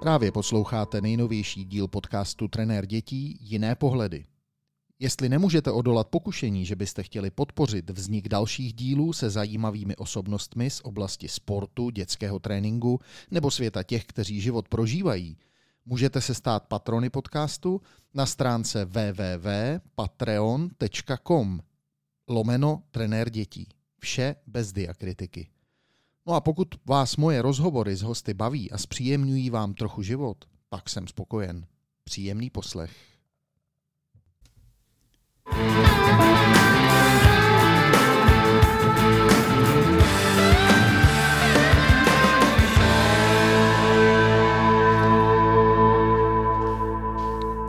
Právě posloucháte nejnovější díl podcastu Trenér dětí Jiné pohledy. Jestli nemůžete odolat pokušení, že byste chtěli podpořit vznik dalších dílů se zajímavými osobnostmi z oblasti sportu, dětského tréninku nebo světa těch, kteří život prožívají, můžete se stát patrony podcastu na stránce www.patreon.com lomeno trenér dětí. Vše bez diakritiky. No a pokud vás moje rozhovory s hosty baví a zpříjemňují vám trochu život, pak jsem spokojen. Příjemný poslech.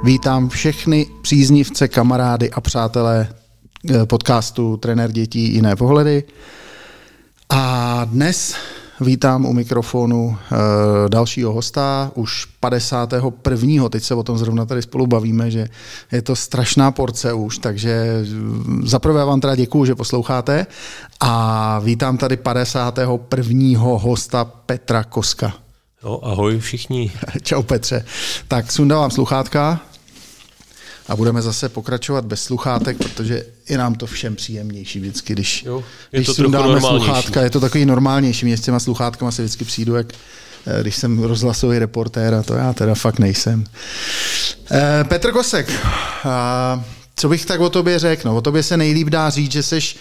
Vítám všechny příznivce, kamarády a přátelé eh, podcastu Trenér dětí jiné pohledy. A dnes vítám u mikrofonu e, dalšího hosta, už 51. Teď se o tom zrovna tady spolu bavíme, že je to strašná porce už, takže zaprvé vám teda děkuju, že posloucháte a vítám tady 51. hosta Petra Koska. Jo, ahoj všichni. Čau Petře. Tak sundávám sluchátka a budeme zase pokračovat bez sluchátek, protože je nám to všem příjemnější vždycky, když, jo, je když to sundáme sluchátka. Je to takový normálnější. Mě s těma sluchátkama se vždycky přijdu, jak eh, když jsem rozhlasový reportér a to já teda fakt nejsem. Eh, Petr Kosek, co bych tak o tobě řekl? No, o tobě se nejlíp dá říct, že seš,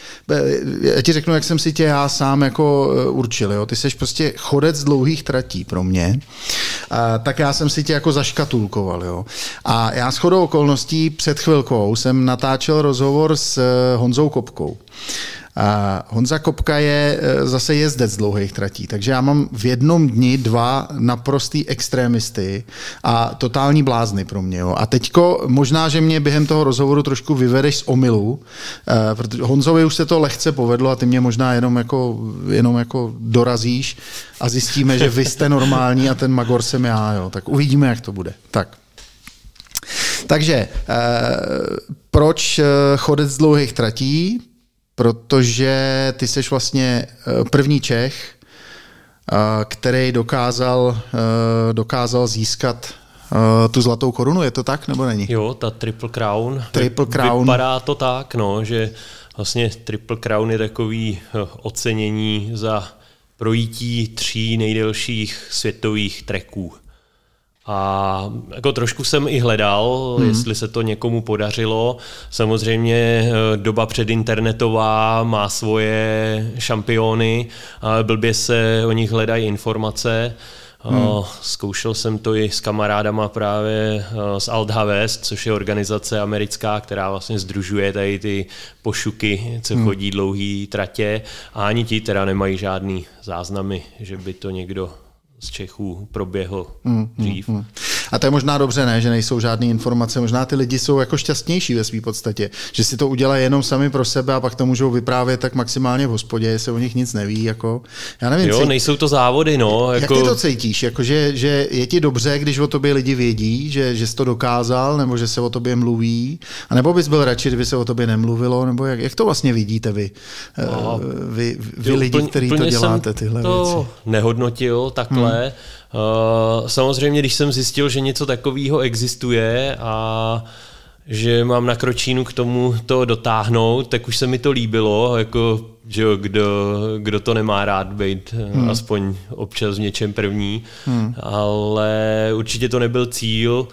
já ti řeknu, jak jsem si tě já sám jako e, určil, jo? ty seš prostě chodec dlouhých tratí pro mě, a, tak já jsem si tě jako zaškatulkoval. Jo? A já s chodou okolností před chvilkou jsem natáčel rozhovor s e, Honzou Kopkou. A Honza Kopka je e, zase jezdec dlouhých tratí, takže já mám v jednom dni dva naprostý extrémisty a totální blázny pro mě. Jo. A teďko možná, že mě během toho rozhovoru trošku vyvedeš z omylu, e, protože Honzovi už se to lehce povedlo a ty mě možná jenom jako, jenom jako dorazíš a zjistíme, že vy jste normální a ten Magor jsem já. Jo. Tak uvidíme, jak to bude. Tak. Takže eh, proč chodec z dlouhých tratí? Protože ty jsi vlastně eh, první Čech, eh, který dokázal, eh, dokázal získat tu zlatou korunu, je to tak nebo není? Jo, ta Triple Crown. Triple Crown. Vypadá to tak, no, že vlastně Triple Crown je takový ocenění za projítí tří nejdelších světových treků. A jako trošku jsem i hledal, hmm. jestli se to někomu podařilo. Samozřejmě eh, doba předinternetová má svoje šampiony, ale blbě se o nich hledají informace. Hmm. Zkoušel jsem to i s kamarádama právě eh, z West, což je organizace americká, která vlastně združuje tady ty pošuky, co hmm. chodí dlouhý tratě a ani ti teda nemají žádný záznamy, že by to někdo z Čechů proběhl mm, dřív. Mm, mm. A to je možná dobře, ne, že nejsou žádné informace. Možná ty lidi jsou jako šťastnější ve své podstatě, že si to udělají jenom sami pro sebe a pak to můžou vyprávět tak maximálně v hospodě, se o nich nic neví. Jako, já nevím, jo, cít... nejsou to závody, no. Jako... Jak ty to cítíš? Jako, že, že je ti dobře, když o tobě lidi vědí, že, že jsi to dokázal, nebo že se o tobě mluví? A nebo bys byl radši, kdyby se o tobě nemluvilo? Nebo jak, jak to vlastně vidíte vy, no, vy, vy, vy lidi, kteří to děláte, tyhle to věci? nehodnotil takhle. Hmm samozřejmě, když jsem zjistil, že něco takového existuje a že mám na kročínu k tomu to dotáhnout, tak už se mi to líbilo, jako, že jo, kdo, kdo to nemá rád být eh, hmm. aspoň občas v něčem první, hmm. ale určitě to nebyl cíl.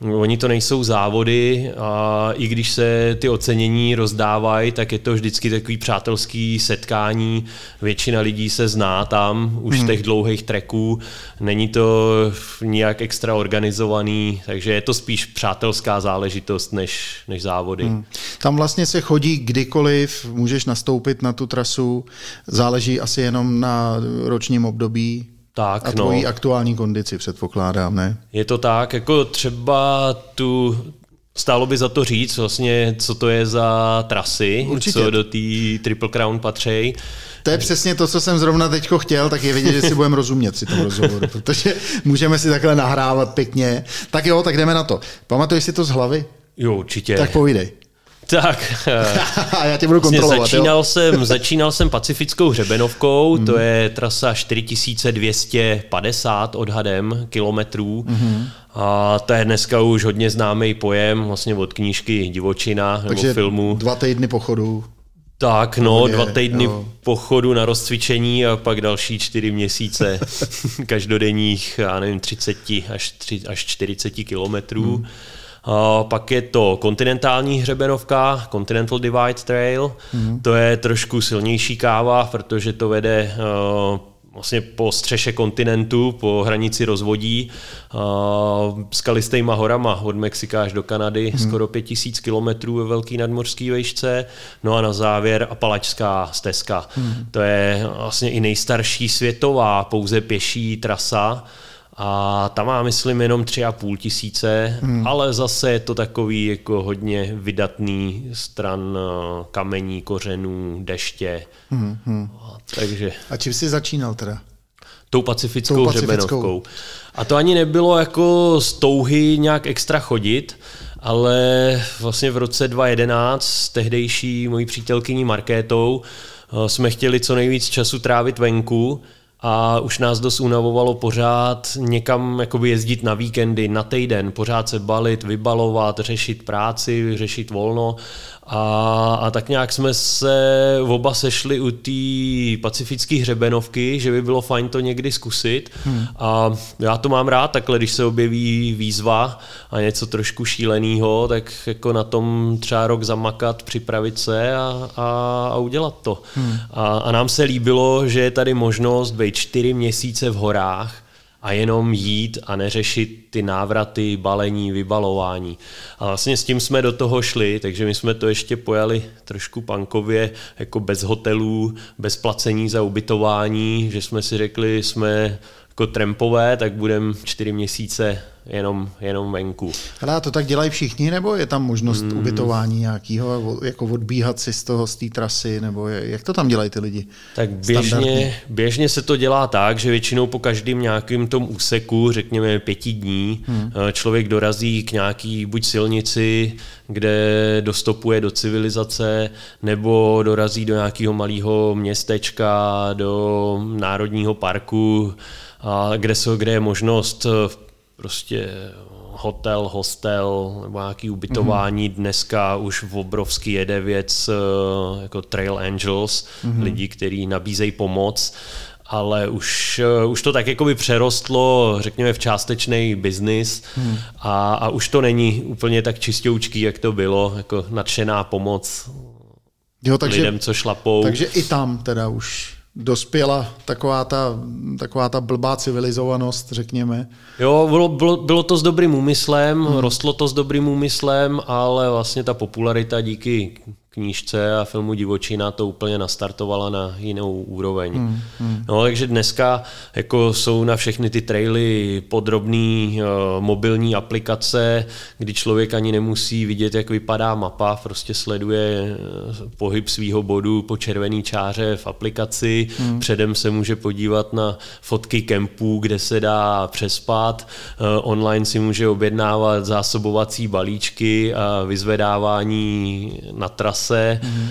Oni to nejsou závody a i když se ty ocenění rozdávají, tak je to vždycky takový přátelský setkání. Většina lidí se zná tam už hmm. z těch dlouhých treků. Není to nijak extra organizovaný, takže je to spíš přátelská záležitost než, než závody. Hmm. Tam vlastně se chodí kdykoliv, můžeš nastoupit na tu trasu, záleží asi jenom na ročním období, tak, a tvojí no. aktuální kondici, předpokládám, ne? Je to tak, jako třeba tu Stálo by za to říct vlastně, co to je za trasy, Určitě. co do té Triple Crown patří. To je přesně to, co jsem zrovna teď chtěl, tak je vidět, že si budeme rozumět při tom rozhovoru, protože můžeme si takhle nahrávat pěkně. Tak jo, tak jdeme na to. Pamatuješ si to z hlavy? Jo, určitě. Tak povídej. Tak. Já tě budu Vlastně kontrolovat, začínal, jo? jsem, začínal jsem pacifickou hřebenovkou, to je trasa 4250 odhadem kilometrů. A to je dneska už hodně známý pojem, vlastně od knížky Divočina Takže nebo filmu. dva týdny pochodu. Tak, no, Hodně, dva týdny jo. pochodu na rozcvičení a pak další čtyři měsíce každodenních, já nevím, 30 až, 3, až 40 kilometrů. Hmm. Pak je to kontinentální hřebenovka, Continental Divide Trail. Hmm. To je trošku silnější káva, protože to vede uh, vlastně po střeše kontinentu, po hranici rozvodí, uh, skalistejma horama od Mexika až do Kanady, hmm. skoro 5000 kilometrů ve velký nadmořský vejšce. No a na závěr Apalačská stezka. Hmm. To je vlastně i nejstarší světová pouze pěší trasa. A tam má, myslím, jenom tři a půl tisíce, hmm. ale zase je to takový jako hodně vydatný stran eh, kamení, kořenů, deště. Hmm. Hmm. Takže A čím jsi začínal teda? tou pacifickou, Tou pacifickou. hřebenovkou. A to ani nebylo jako z touhy nějak extra chodit, ale vlastně v roce 2011 s tehdejší mojí přítelkyní Markétou eh, jsme chtěli co nejvíc času trávit venku a už nás dost unavovalo pořád někam jakoby jezdit na víkendy, na týden, pořád se balit, vybalovat, řešit práci, řešit volno a, a tak nějak jsme se oba sešli u té pacifické hřebenovky, že by bylo fajn to někdy zkusit hmm. a já to mám rád takhle, když se objeví výzva a něco trošku šíleného, tak jako na tom třeba rok zamakat, připravit se a, a, a udělat to. Hmm. A, a nám se líbilo, že je tady možnost být čtyři měsíce v horách a jenom jít a neřešit ty návraty, balení, vybalování. A vlastně s tím jsme do toho šli, takže my jsme to ještě pojali trošku pankově, jako bez hotelů, bez placení za ubytování, že jsme si řekli, jsme jako trampové, tak budeme čtyři měsíce jenom, jenom venku. Hele, a to tak dělají všichni, nebo je tam možnost mm. ubytování nějakého, jako odbíhat si z toho, z té trasy, nebo je, jak to tam dělají ty lidi? Tak běžně, běžně se to dělá tak, že většinou po každém nějakém tom úseku, řekněme pěti dní, hmm. člověk dorazí k nějaký buď silnici, kde dostopuje do civilizace, nebo dorazí do nějakého malého městečka, do národního parku, a kde, jsou, kde je možnost prostě hotel, hostel nebo nějaký ubytování. Mm-hmm. Dneska už v obrovský jede věc jako Trail Angels, mm-hmm. lidi, kteří nabízejí pomoc ale už, už to tak jakoby přerostlo, řekněme, v částečný biznis hmm. a, a už to není úplně tak čistoučký, jak to bylo, jako nadšená pomoc jo, takže, lidem, co šlapou. Takže i tam teda už dospěla taková ta, taková ta blbá civilizovanost, řekněme. Jo, bylo, bylo, bylo to s dobrým úmyslem, hmm. rostlo to s dobrým úmyslem, ale vlastně ta popularita díky knížce a filmu Divočina to úplně nastartovala na jinou úroveň. Hmm, hmm. No, takže dneska jako jsou na všechny ty traily podrobné uh, mobilní aplikace, kdy člověk ani nemusí vidět, jak vypadá mapa, prostě sleduje uh, pohyb svého bodu po červený čáře v aplikaci, hmm. předem se může podívat na fotky kempů, kde se dá přespat, uh, online si může objednávat zásobovací balíčky a vyzvedávání na trasu trase. Mm-hmm.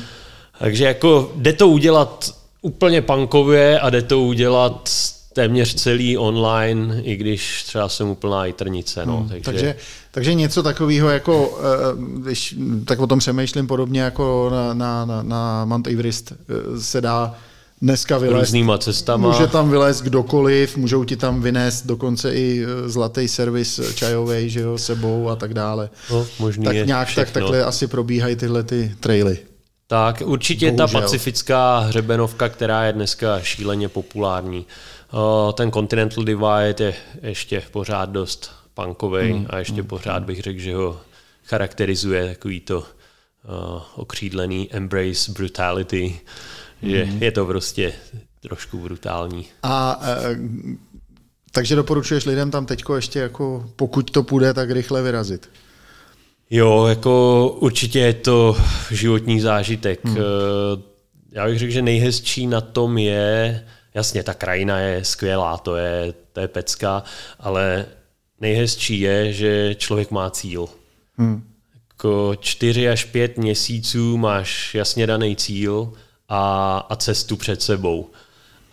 Takže jako jde to udělat úplně punkově a jde to udělat téměř celý online, i když třeba jsem úplná i trnice. No. Hmm, takže... Takže, takže něco takového, jako, eh, když tak o tom přemýšlím podobně jako na, na, na, na Mount Everest eh, se dá dneska vylézt. Různýma cestama. Může tam vylézt kdokoliv, můžou ti tam vynést dokonce i eh, zlatý servis čajový, že jo, sebou a tak dále. No, možný tak nějak všechno. tak takhle asi probíhají tyhle ty traily. Tak určitě Bohužel. ta pacifická hřebenovka, která je dneska šíleně populární. Ten Continental Divide je ještě pořád dost punkový hmm. a ještě hmm. pořád bych řekl, že ho charakterizuje takový to okřídlený embrace brutality, že je to prostě trošku brutální. A e, takže doporučuješ lidem tam teďko ještě jako, pokud to půjde, tak rychle vyrazit? Jo, jako určitě je to životní zážitek. Hmm. Já bych řekl, že nejhezčí na tom je, jasně, ta krajina je skvělá, to je, to je pecka, ale nejhezčí je, že člověk má cíl. Hmm. jako čtyři až pět měsíců máš jasně daný cíl a, a cestu před sebou.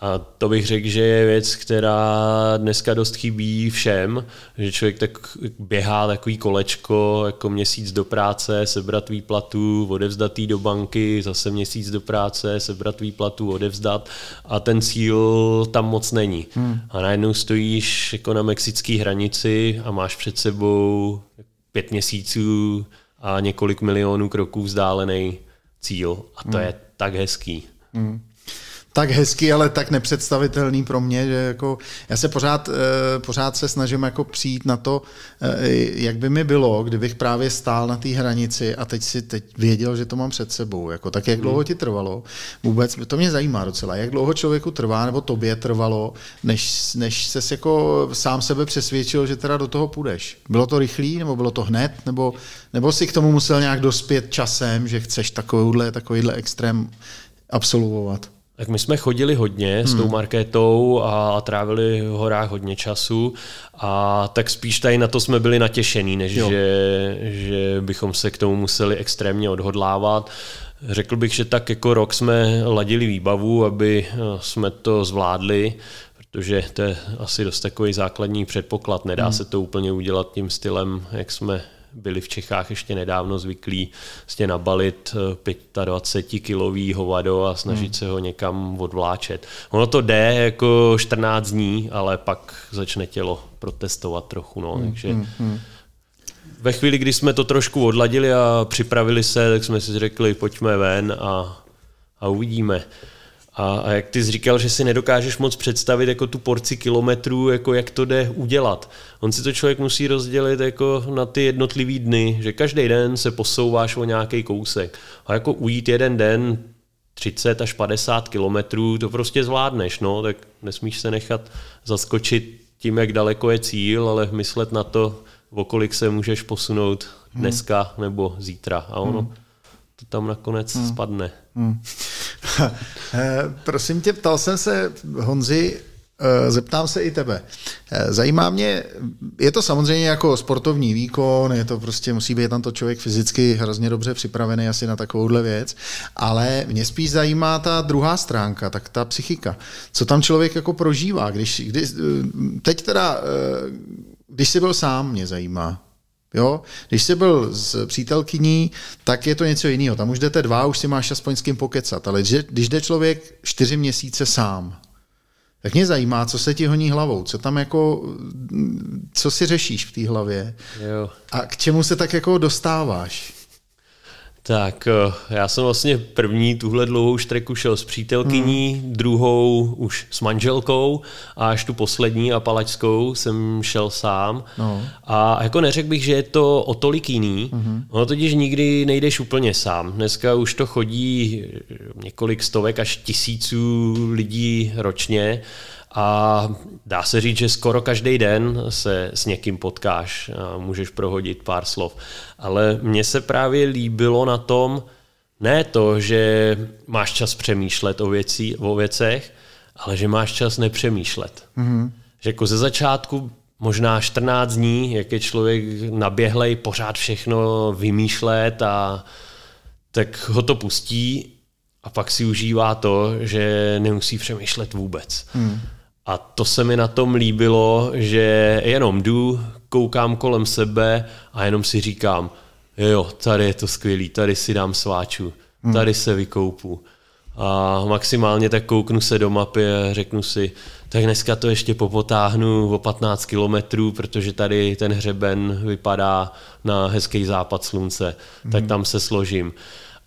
A to bych řekl, že je věc, která dneska dost chybí všem, že člověk tak běhá takový kolečko, jako měsíc do práce, sebrat výplatu, odevzdat do banky, zase měsíc do práce, sebrat výplatu, odevzdat a ten cíl tam moc není. Hmm. A najednou stojíš jako na mexické hranici a máš před sebou pět měsíců a několik milionů kroků vzdálený cíl. A to hmm. je tak hezký. Hmm tak hezký, ale tak nepředstavitelný pro mě, že jako já se pořád, eh, pořád se snažím jako přijít na to, eh, jak by mi bylo, kdybych právě stál na té hranici a teď si teď věděl, že to mám před sebou. Jako, tak jak dlouho hmm. ti trvalo? Vůbec, to mě zajímá docela. Jak dlouho člověku trvá, nebo tobě trvalo, než, než ses jako sám sebe přesvědčil, že teda do toho půjdeš? Bylo to rychlý, nebo bylo to hned, nebo, nebo si k tomu musel nějak dospět časem, že chceš takovýhle, takovýhle extrém absolvovat? Tak my jsme chodili hodně hmm. s tou hmm. marketou a, trávili v horách hodně času a tak spíš tady na to jsme byli natěšení, než že, že bychom se k tomu museli extrémně odhodlávat. Řekl bych, že tak jako rok jsme ladili výbavu, aby eh, jsme to zvládli, protože to je asi dost takový základní předpoklad. Nedá hmm. se to úplně udělat tím stylem, jak jsme byli v Čechách ještě nedávno zvyklí vlastně nabalit 25 kilový hovado a snažit hmm. se ho někam odvláčet. Ono to jde jako 14 dní, ale pak začne tělo protestovat trochu. No, hmm. takže hmm. hmm. ve chvíli, kdy jsme to trošku odladili a připravili se, tak jsme si řekli, pojďme ven a, a uvidíme. A, a jak ty jsi říkal, že si nedokážeš moc představit jako tu porci kilometrů, jako jak to jde udělat. On si to člověk musí rozdělit jako na ty jednotlivý dny, že každý den se posouváš o nějaký kousek. A jako ujít jeden den 30 až 50 kilometrů, to prostě zvládneš, no, tak nesmíš se nechat zaskočit tím, jak daleko je cíl, ale myslet na to, o kolik se můžeš posunout hmm. dneska nebo zítra. A ono hmm. To tam nakonec hmm. spadne. Hmm. Eh, prosím tě, ptal jsem se Honzi, eh, zeptám se i tebe. Eh, zajímá mě, je to samozřejmě jako sportovní výkon, je to prostě, musí být tam to člověk fyzicky hrozně dobře připravený asi na takovouhle věc, ale mě spíš zajímá ta druhá stránka, tak ta psychika. Co tam člověk jako prožívá, když, když teď teda, když jsi byl sám, mě zajímá. Jo? Když jsi byl s přítelkyní, tak je to něco jiného. Tam už jdete dva, už si máš aspoň s kým pokecat. Ale když jde člověk čtyři měsíce sám, tak mě zajímá, co se ti honí hlavou, co tam jako, co si řešíš v té hlavě jo. a k čemu se tak jako dostáváš. Tak eh, já jsem vlastně první tuhle dlouhou štreku šel s přítelkyní, hmm. druhou už s manželkou a až tu poslední a palačskou jsem šel sám. No. A jako neřekl bych, že je to o tolik jiný. Hmm. Ono totiž nikdy nejdeš úplně sám. Dneska už to chodí několik stovek až tisíců lidí ročně a dá se říct, že skoro každý den se s někým potkáš a můžeš prohodit pár slov. Ale mně se právě líbilo na tom, ne to, že máš čas přemýšlet o, věcí, o věcech, ale že máš čas nepřemýšlet. Mm-hmm. Že jako ze začátku možná 14 dní, jak je člověk naběhlej pořád všechno vymýšlet a tak ho to pustí a pak si užívá to, že nemusí přemýšlet vůbec. Mm. A to se mi na tom líbilo, že jenom jdu, koukám kolem sebe a jenom si říkám, jo, tady je to skvělý, tady si dám sváču, hmm. tady se vykoupu. A maximálně tak kouknu se do mapy a řeknu si, tak dneska to ještě popotáhnu o 15 kilometrů, protože tady ten hřeben vypadá na hezký západ slunce, tak hmm. tam se složím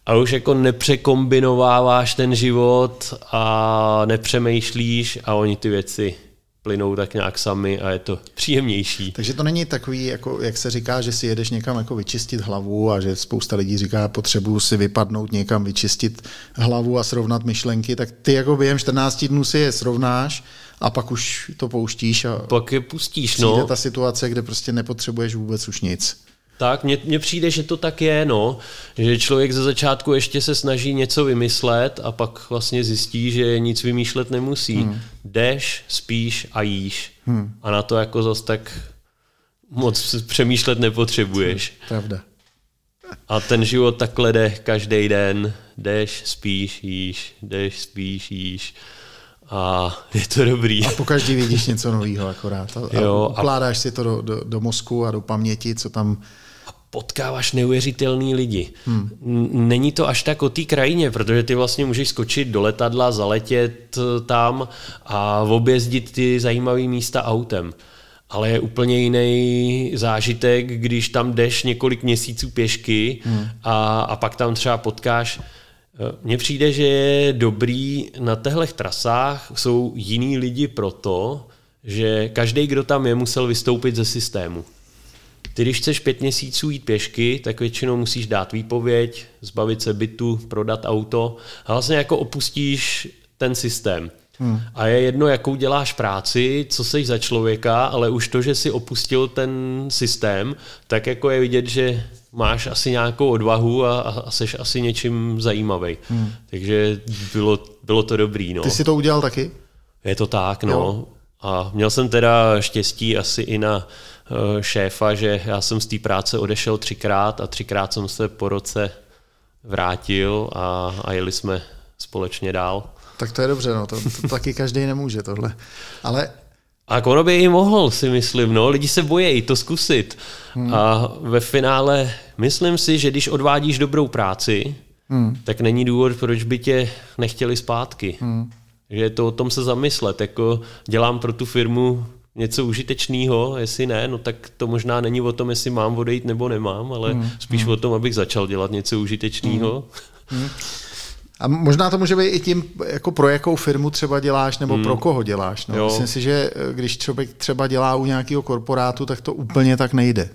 a už jako nepřekombinováváš ten život a nepřemýšlíš a oni ty věci plynou tak nějak sami a je to příjemnější. Takže to není takový, jako, jak se říká, že si jedeš někam jako vyčistit hlavu a že spousta lidí říká, potřebuju si vypadnout někam, vyčistit hlavu a srovnat myšlenky, tak ty jako během 14 dnů si je srovnáš a pak už to pouštíš a pak je pustíš, no. ta situace, kde prostě nepotřebuješ vůbec už nic. Tak, mně přijde, že to tak je, no. Že člověk ze začátku ještě se snaží něco vymyslet a pak vlastně zjistí, že nic vymýšlet nemusí. Hmm. Jdeš, spíš a jíš. Hmm. A na to jako zase tak moc přemýšlet nepotřebuješ. Pravda. A ten život takhle jde každý den. Jdeš, spíš, jíš, jdeš, spíš, jíš. A je to dobrý. A po každý vidíš něco nového akorát. A, jo, a ukládáš a... si to do, do, do mozku a do paměti, co tam potkáváš neuvěřitelný lidi. Hmm. Není to až tak o té krajině, protože ty vlastně můžeš skočit do letadla, zaletět eh, tam a objezdit ty zajímavé místa autem. Ale je úplně jiný zážitek, když tam jdeš několik měsíců pěšky hmm. a, a pak tam třeba potkáš eh, mně přijde, že je dobrý na těchto trasách jsou jiní lidi proto, že každý, kdo tam je, musel vystoupit ze systému. Ty, když chceš pět měsíců jít pěšky, tak většinou musíš dát výpověď, zbavit se bytu, prodat auto a vlastně jako opustíš ten systém. Hmm. A je jedno, jakou děláš práci, co jsi za člověka, ale už to, že jsi opustil ten systém, tak jako je vidět, že máš asi nějakou odvahu a, a jsi asi něčím zajímavý. Hmm. Takže bylo, bylo to dobrý. No. Ty jsi to udělal taky? Je to tak, no. Jo. A měl jsem teda štěstí asi i na šéfa, že já jsem z té práce odešel třikrát a třikrát jsem se po roce vrátil a, a jeli jsme společně dál. Tak to je dobře, no, to, to taky každý nemůže tohle. Ale a ono by i mohl, si myslím, no, lidi se bojí to zkusit. Hmm. A ve finále myslím si, že když odvádíš dobrou práci, hmm. tak není důvod, proč by tě nechtěli zpátky. Hmm. Že je to o tom se zamyslet, jako dělám pro tu firmu něco užitečného, jestli ne, no tak to možná není o tom, jestli mám odejít nebo nemám, ale hmm. spíš hmm. o tom, abych začal dělat něco užitečného. Hmm. Hmm. A možná to může být i tím, jako pro jakou firmu třeba děláš, nebo hmm. pro koho děláš. No. Myslím si, že eh, když člověk třeba dělá u nějakého korporátu, tak to úplně tak nejde.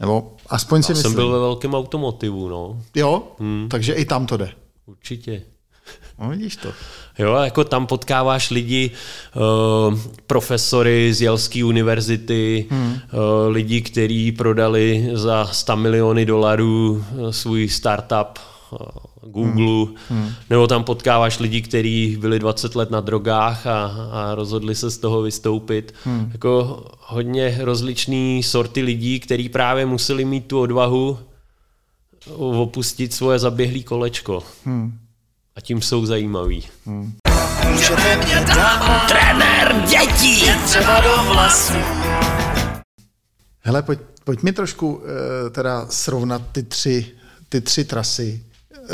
Nebo aspoň si Já myslím. jsem byl ve velkém automotivu, no. Jo? Hmm. Takže i tam to jde. Určitě. No vidíš to. Jo, jako tam potkáváš lidi, uh, profesory z Jelské univerzity, hmm. uh, lidi, kteří prodali za 100 miliony dolarů svůj startup uh, Google, hmm. Hmm. nebo tam potkáváš lidi, kteří byli 20 let na drogách a, a rozhodli se z toho vystoupit. Hmm. Jako hodně rozličný sorty lidí, kteří právě museli mít tu odvahu opustit svoje zaběhlé kolečko. Hmm a tím jsou zajímaví. Hmm. Můžete mě dát trenér dětí, třeba do vlasů. Hele, pojď, pojď mi trošku uh, teda srovnat ty tři, ty tři trasy. Uh,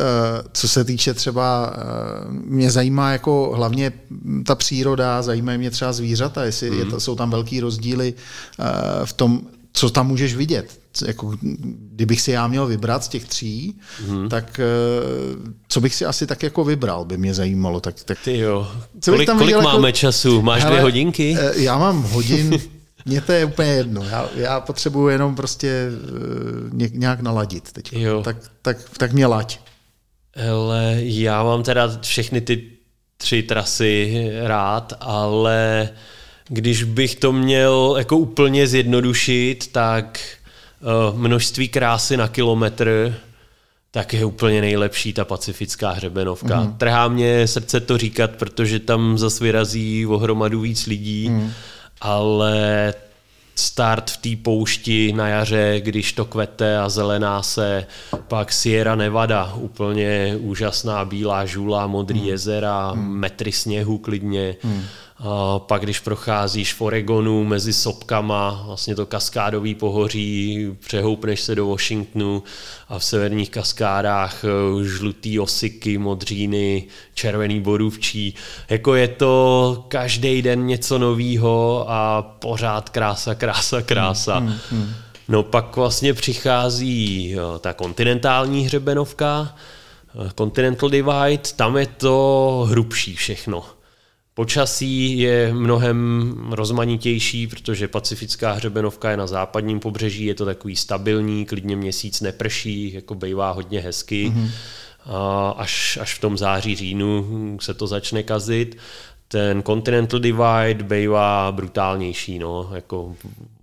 co se týče třeba, uh, mě zajímá jako hlavně ta příroda, zajímají mě třeba zvířata, jestli mm. je to, jsou tam velký rozdíly uh, v tom, co tam můžeš vidět jako, kdybych si já měl vybrat z těch tří, hmm. tak eh, co bych si asi tak jako vybral, by mě zajímalo. Tak, tak, Ty jo. Co kolik, tam kolik máme jako, času? Máš hele, dvě hodinky? Eh, já mám hodin, mně to je úplně jedno. Já, já potřebuji jenom prostě eh, nějak naladit teď. Jo. Tak, tak, tak mě laď. Hele, já mám teda všechny ty tři trasy rád, ale když bych to měl jako úplně zjednodušit, tak množství krásy na kilometr, tak je úplně nejlepší ta pacifická hřebenovka. Mm. Trhá mě srdce to říkat, protože tam zase vyrazí ohromadu víc lidí, mm. ale start v té poušti na jaře, když to kvete a zelená se, pak Sierra Nevada, úplně úžasná bílá žula, modrý mm. jezera, mm. metry sněhu klidně. Mm pak, když procházíš v Oregonu mezi sopkama, vlastně to kaskádový pohoří, přehoupneš se do Washingtonu a v severních kaskádách eh, žlutý osiky, modříny, červený borůvčí. Jako je to každý den něco novýho a pořád krása, krása, krása. Hmm, hmm, hmm. No pak vlastně přichází eh, ta kontinentální hřebenovka, eh, Continental Divide, tam je to hrubší všechno. Počasí je mnohem rozmanitější, protože pacifická hřebenovka je na západním pobřeží, je to takový stabilní, klidně měsíc neprší, jako bývá hodně hezky. Mm-hmm. A až, až v tom září, říjnu se to začne kazit. Ten Continental Divide bývá brutálnější, no, jako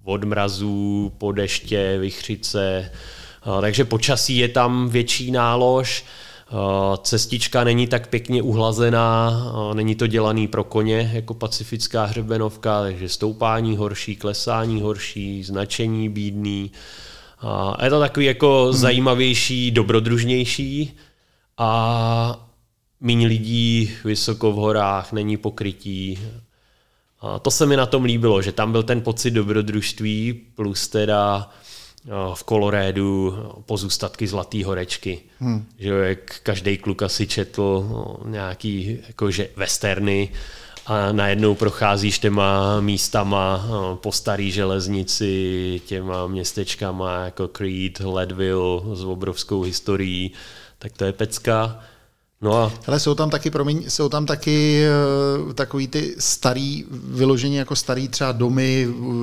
od mrazů, po deště, vychřice, takže počasí je tam větší nálož. Eh, cestička není tak pěkně uhlazená, eh, není to dělaný pro koně jako pacifická hřebenovka, takže stoupání horší, klesání horší, značení bídný. A je to takový jako hmm. zajímavější, dobrodružnější a méně lidí vysoko v horách, není pokrytí. A to se mi na tom líbilo, že tam byl ten pocit dobrodružství plus teda v Kolorédu pozůstatky Zlatý horečky. Hmm. Že jak každý kluk asi četl no, nějaký jakože westerny a najednou procházíš těma místama no, po starý železnici, těma městečkama jako Creed, Leadville s obrovskou historií, tak to je pecka. No a... Ale jsou tam taky, promiň, jsou tam taky uh, takový ty starý, vyloženě jako starý třeba domy, uh,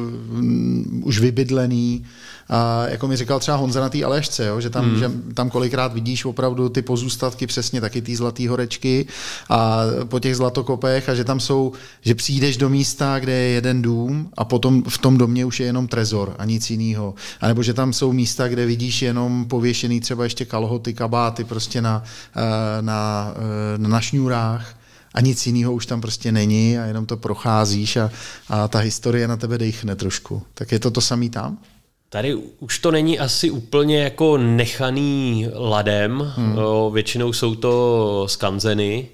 už vybydlený, a jako mi říkal třeba Honza na té Alešce, jo, že, tam, hmm. že tam kolikrát vidíš opravdu ty pozůstatky přesně taky ty zlatý horečky a po těch zlatokopech a že tam jsou, že přijdeš do místa, kde je jeden dům a potom v tom domě už je jenom trezor a nic jiného. A nebo že tam jsou místa, kde vidíš jenom pověšený třeba ještě kalhoty, kabáty prostě na, eh, na, eh, na, na šňůrách a nic jiného už tam prostě není a jenom to procházíš a, a ta historie na tebe dechne trošku. Tak je to to samý tam? Tady už to není asi úplně jako nechaný ladem, hmm. většinou jsou to skanzeny,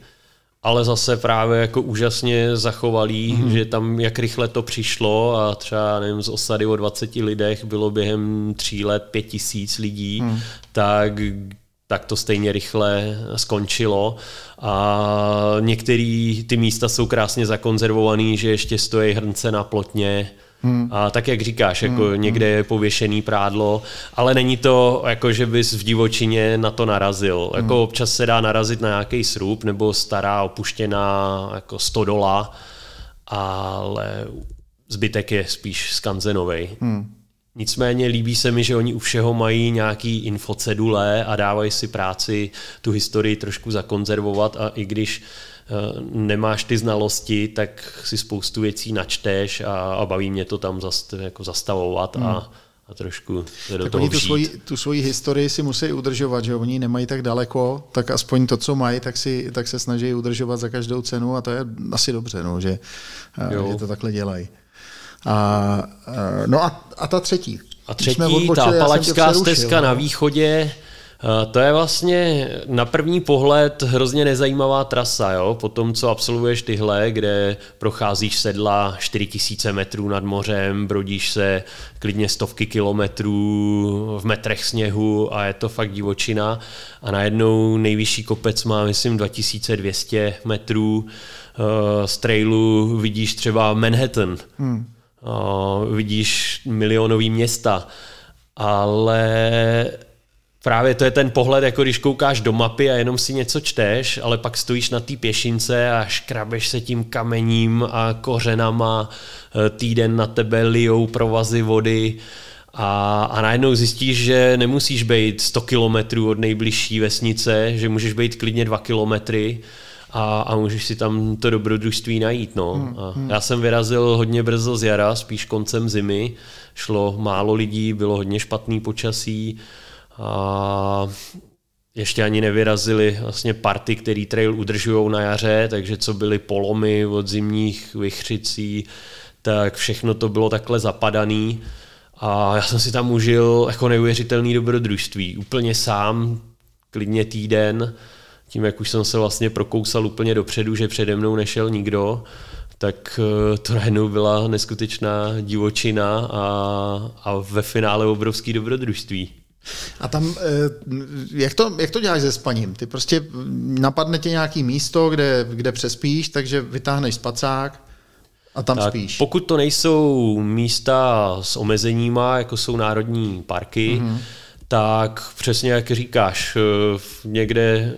ale zase právě jako úžasně zachovalý, hmm. že tam jak rychle to přišlo a třeba nevím, z osady o 20 lidech bylo během tří let pět tisíc lidí, hmm. tak tak to stejně rychle skončilo. A některé ty místa jsou krásně zakonzervované, že ještě stojí hrnce na plotně, Hmm. A tak, jak říkáš, jako hmm. někde je pověšený prádlo, ale není to jako, že bys v divočině na to narazil. Hmm. Jako občas se dá narazit na nějaký srub nebo stará opuštěná jako stodola, ale zbytek je spíš skanzenovej. Hmm. Nicméně líbí se mi, že oni u všeho mají nějaký infocedule a dávají si práci tu historii trošku zakonzervovat a i když Eh, nemáš ty znalosti, tak si spoustu věcí načteš a, a baví mě to tam zast, jako zastavovat hmm. a, a trošku se do tak toho oni tu svoji, tu svoji historii si musí udržovat, že oni nemají tak daleko, tak aspoň to, co mají, tak, si, tak se snaží udržovat za každou cenu a to je asi dobře, no, že, eh, že to takhle dělají. A, no a, a ta třetí. A třetí, ta palačská stezka no. na východě, Eh, to je vlastně na první pohled hrozně nezajímavá trasa, jo? po tom, co absolvuješ tyhle, kde procházíš sedla 4000 metrů nad mořem, brodíš se klidně stovky kilometrů v metrech sněhu a je to fakt divočina a najednou nejvyšší kopec má, myslím, 2200 metrů, eh, z trailu vidíš třeba Manhattan, hmm. vidíš milionový města, ale Právě to je ten pohled, jako když koukáš do mapy a jenom si něco čteš, ale pak stojíš na té pěšince a škrabeš se tím kamením a kořenama, e, týden na tebe lijou provazy vody a, a najednou zjistíš, že nemusíš být 100 kilometrů od nejbližší vesnice, že můžeš být klidně 2 kilometry a, a můžeš si tam to dobrodružství najít. No. Hmm, a hmm. Já jsem vyrazil hodně brzo z jara, spíš koncem zimy, šlo málo lidí, bylo hodně špatný počasí, a ještě ani nevyrazili vlastně party, který trail udržují na jaře, takže co byly polomy od zimních vychřicí, tak všechno to bylo takhle zapadaný. A já jsem si tam užil jako neuvěřitelný dobrodružství. Úplně sám, klidně týden, tím, jak už jsem se vlastně prokousal úplně dopředu, že přede mnou nešel nikdo, tak eh, to najednou byla neskutečná divočina a, a ve finále obrovský dobrodružství. A tam, eh, jak to, jak to děláš se spaním? Ty prostě napadne tě nějaký místo, kde, kde přespíš, takže vytáhneš spacák a tam tak, spíš. Pokud to nejsou místa s omezeníma, jako jsou národní parky, mm-hmm. tak přesně jak říkáš, eh, někde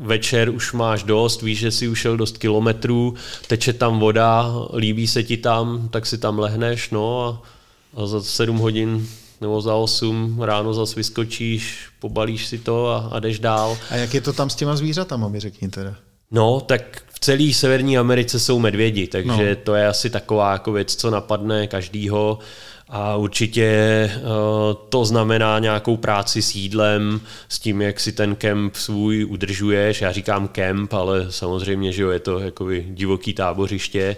večer už máš dost, víš, že si ušel dost kilometrů, teče tam voda, líbí se ti tam, tak si tam lehneš, no a, a za sedm hodin nebo za 8 ráno zase vyskočíš, pobalíš si to a, a jdeš dál. A jak je to tam s těma zvířatama, mi řekni teda? No, tak v celé Severní Americe jsou medvědi, takže no. to je asi taková jako věc, co napadne každýho. A určitě uh, to znamená nějakou práci s jídlem, s tím, jak si ten kemp svůj udržuješ. Já říkám kemp, ale samozřejmě, že jo, je to jako divoký tábořiště.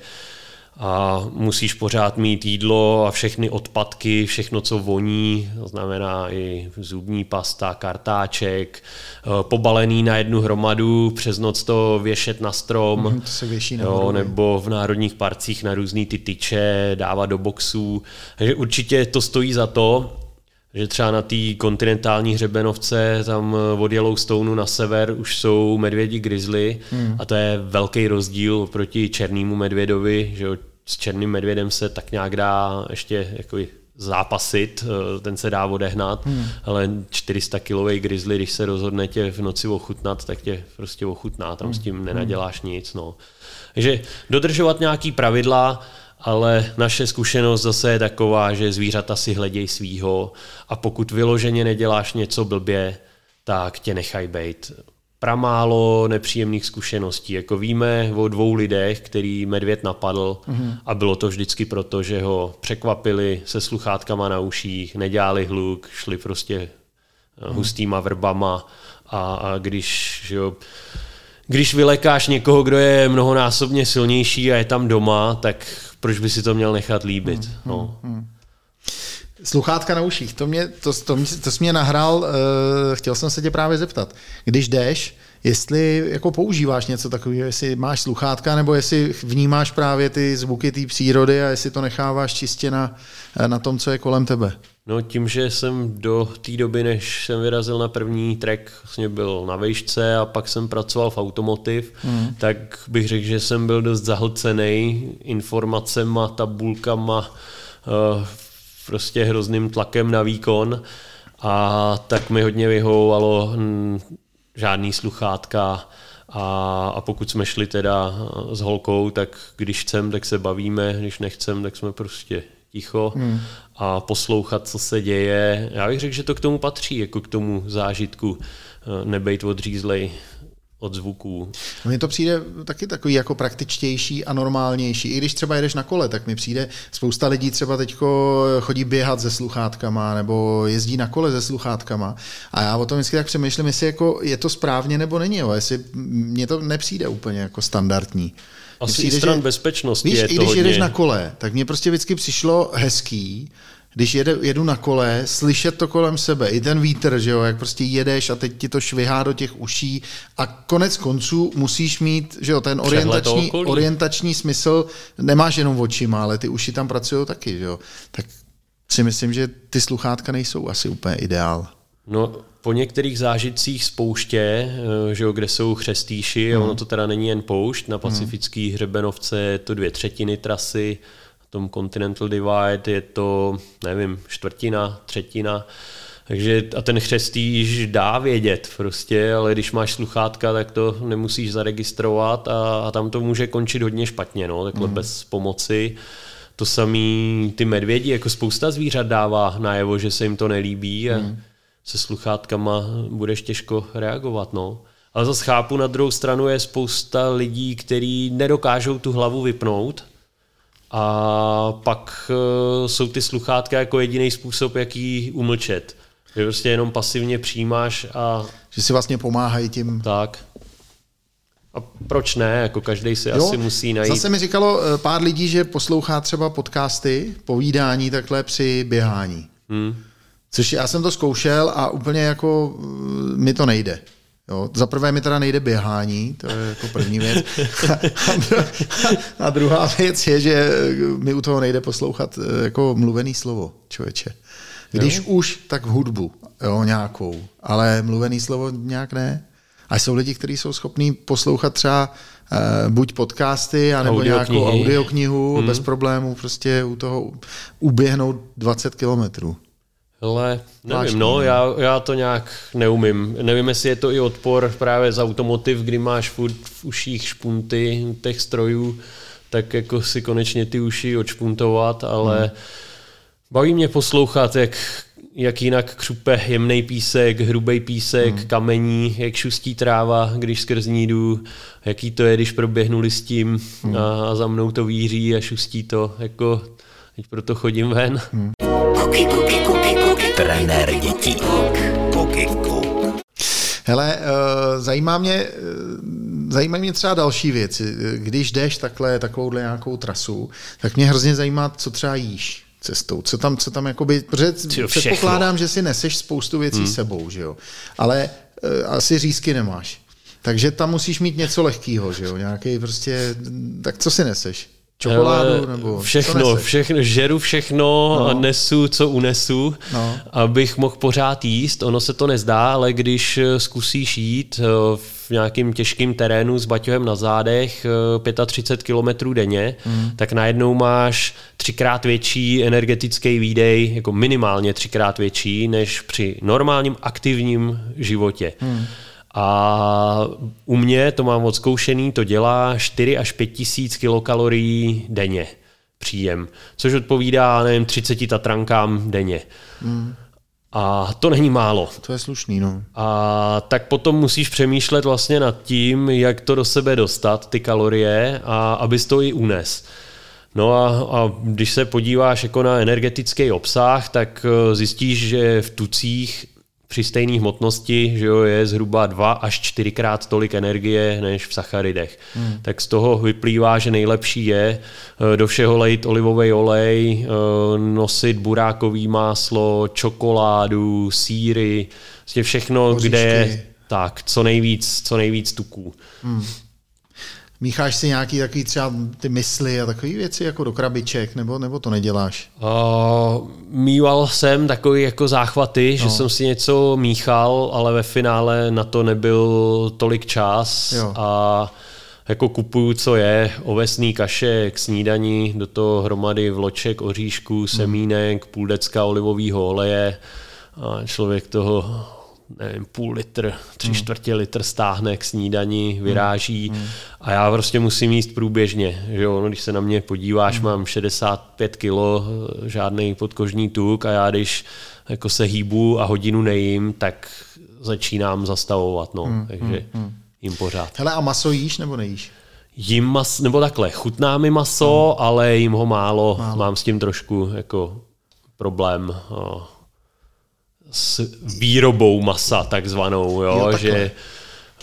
A musíš pořád mít jídlo a všechny odpadky, všechno, co voní, to znamená i zubní pasta, kartáček, eh, pobalený na jednu hromadu, přes noc to věšet na strom, mm, to se věší na jo, nebo v národních parcích na různý ty tyče, dávat do boxů. Takže určitě to stojí za to, že třeba na té kontinentální hřebenovce, tam od Yellowstoneu na sever už jsou medvědi grizzly hmm. a to je velký rozdíl proti černému medvědovi, že s černým medvědem se tak nějak dá ještě jako zápasit, eh, ten se dá odehnat, hmm. ale 400 kilový grizzly, když se rozhodne tě v noci ochutnat, tak tě prostě ochutná, tam hmm. s tím nenaděláš nic. No. Takže dodržovat nějaký pravidla, ale naše zkušenost zase je taková, že zvířata si hledějí svýho a pokud vyloženě neděláš něco blbě, tak tě nechaj bejt. Pramálo nepříjemných zkušeností. Jako víme o dvou lidech, který medvěd napadl mm-hmm. a bylo to vždycky proto, že ho překvapili se sluchátkama na uších, nedělali hluk, šli prostě mm-hmm. hustýma vrbama a, a když že jo, když vylekáš někoho, kdo je mnohonásobně silnější a je tam doma, tak proč by si to měl nechat líbit? Hmm, no. hmm, hmm. Sluchátka na uších, to mě, to, to, to jsi mě nahrál, uh, chtěl jsem se tě právě zeptat. Když jdeš, jestli jako používáš něco takového, jestli máš sluchátka, nebo jestli vnímáš právě ty zvuky té přírody a jestli to necháváš čistě na, na tom, co je kolem tebe. No tím, že jsem do té doby, než jsem vyrazil na první track, vlastně byl na vejšce a pak jsem pracoval v automotiv, mm. tak bych řekl, že jsem byl dost zahlcený informacema, tabulkama, uh, prostě hrozným tlakem na výkon a tak mi hodně vyhovovalo žádný sluchátka a, a pokud jsme šli teda s holkou, tak když chcem, tak se bavíme, když nechcem, tak jsme prostě ticho hmm. a poslouchat, co se děje. Já bych řekl, že to k tomu patří, jako k tomu zážitku, eh, nebejt odřízlej od zvuků. Mně to přijde taky takový jako praktičtější a normálnější. I když třeba jedeš na kole, tak mi přijde, spousta lidí třeba teď chodí běhat se sluchátkama nebo jezdí na kole se sluchátkama a já o tom vždycky tak přemýšlím, jestli jako je to správně nebo není, jo. jestli mně to nepřijde úplně jako standardní. Asi přijde, stran že, bezpečnosti víš, je i když hodně... jedeš na kole, tak mně prostě vždycky přišlo hezký, když jede, jedu na kole, slyšet to kolem sebe, i ten vítr, že jo, jak prostě jedeš a teď ti to švihá do těch uší a konec konců musíš mít, že jo, ten orientační, orientační smysl nemáš jenom očima, ale ty uši tam pracují taky, že jo. Tak si myslím, že ty sluchátka nejsou asi úplně ideál. No, po některých zážitcích z pouště, eh, že jo, kde jsou chřestýši, hmm. ono to teda není jen poušť, na pacifický hmm. hřebenovce je to dvě třetiny trasy, tom Continental Divide je to, nevím, čtvrtina, třetina, takže a ten chřestýš dá vědět prostě, ale když máš sluchátka, tak to nemusíš zaregistrovat a, a tam to může končit hodně špatně, no, takhle mm. bez pomoci. To samý ty medvědi, jako spousta zvířat dává najevo, že se jim to nelíbí a mm se sluchátkama budeš těžko reagovat. No. Ale zase chápu, na druhou stranu je spousta lidí, kteří nedokážou tu hlavu vypnout a pak uh, jsou ty sluchátka jako jediný způsob, jak ji umlčet. Že prostě jenom pasivně přijímáš a... Že si vlastně pomáhají tím... Tak. A proč ne? Jako každý si jo, asi musí najít. Zase mi říkalo eh, pár lidí, že poslouchá třeba podcasty, povídání takhle při běhání. Hmm. Což já jsem to zkoušel a úplně jako mm, mi to nejde. Jo, za prvé mi teda nejde běhání, to je jako první věc. A, druhá věc je, že mi u toho nejde poslouchat eh, jako mluvený slovo, člověče. Když jo? už, tak v hudbu, jo, nějakou, ale mluvený slovo nějak ne. A jsou lidi, kteří jsou schopní poslouchat třeba uh, buď podcasty, anebo audio nějakou audioknihu hmm. bez problémů, prostě u toho uběhnout 20 kilometrů. Ale nevím, no, já, já to nějak neumím. Nevím, jestli je to i odpor právě z automotiv, kdy máš furt v uších špunty těch strojů, tak jako si konečně ty uši odšpuntovat, ale hmm. baví mě poslouchat, jak, jak jinak křupe jemný písek, hrubý písek, hmm. kamení, jak šustí tráva, když skrz ní jdu, jaký to je, když proběhnu listím hmm. a, a za mnou to víří a šustí to, jako teď proto chodím ven. Hmm. Trenér dětí. Hele, uh, zajímá mě, uh, zajímají mě třeba další věci. Když jdeš takhle, takovouhle nějakou trasu, tak mě hrozně zajímá, co třeba jíš cestou. Co tam, co tam jakoby, protože předpokládám, že si neseš spoustu věcí hmm. sebou, že jo. Ale uh, asi řízky nemáš. Takže tam musíš mít něco lehkého, že jo, nějaký prostě, tak co si neseš? Čokoládu nebo Všechno, všechno, žeru všechno no. a nesu, co unesu, no. abych mohl pořád jíst. Ono se to nezdá, ale když eh, zkusíš jít eh, v nějakým těžkým terénu s baťohem na zádech 35 eh, km denně, mm. tak najednou máš třikrát větší energetický výdej, jako minimálně třikrát větší, než při normálním aktivním životě. Mm. A u mě, to mám odzkoušený, to dělá 4 až 5 tisíc kilokalorií denně příjem, což odpovídá, nevím, 30 tatrankám denně. Hmm. A to není málo. To je slušný, no. A tak potom musíš přemýšlet vlastně nad tím, jak to do sebe dostat, ty kalorie, a abys to i unes. No a, a když se podíváš jako na energetický obsah, tak eh, zjistíš, že v tucích při stejné hmotnosti že jo, je zhruba dva až čtyřikrát tolik energie než v sacharidech. Hmm. Tak z toho vyplývá, že nejlepší je eh, do všeho lejt olivový olej, eh, nosit burákový máslo, čokoládu, síry, vlastně všechno, Hoříšky. kde je tak, co nejvíc, co nejvíc tuků. Hmm. Mícháš si nějaký takový třeba ty mysli a takové věci jako do krabiček, nebo, nebo to neděláš? Uh, mýval jsem takový jako záchvaty, no. že jsem si něco míchal, ale ve finále na to nebyl tolik čas jo. a jako kupuju, co je, ovesný kaše k snídaní, do toho hromady vloček, oříšků, semínek, hmm. půl decka olivového oleje a člověk toho nevím, půl litr, tři hmm. čtvrtě litr stáhne k snídani, vyráží hmm. a já prostě musím jíst průběžně. Že jo? No, když se na mě podíváš, hmm. mám 65 kilo, žádný podkožní tuk a já když jako se hýbu a hodinu nejím, tak začínám zastavovat. No. Hmm. Takže hmm. hmm. jím pořád. Hele, a maso jíš nebo nejíš? Jím mas, nebo takhle, chutná mi maso, hmm. ale jím ho málo, málo. mám s tím trošku jako problém. Oh s výrobou masa takzvanou, jo, jo že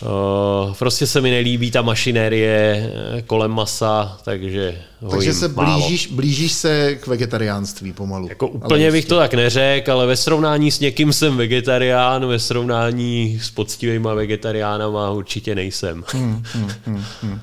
uh, prostě se mi nelíbí ta mašinérie eh, kolem masa, takže Takže se blížíš, blížíš se k vegetariánství pomalu. Jako úplně bych to tak neřekl, ale ve srovnání s někým jsem vegetarián, ve srovnání s poctivýma vegetariánama určitě nejsem. Hmm, hmm, hmm, hmm.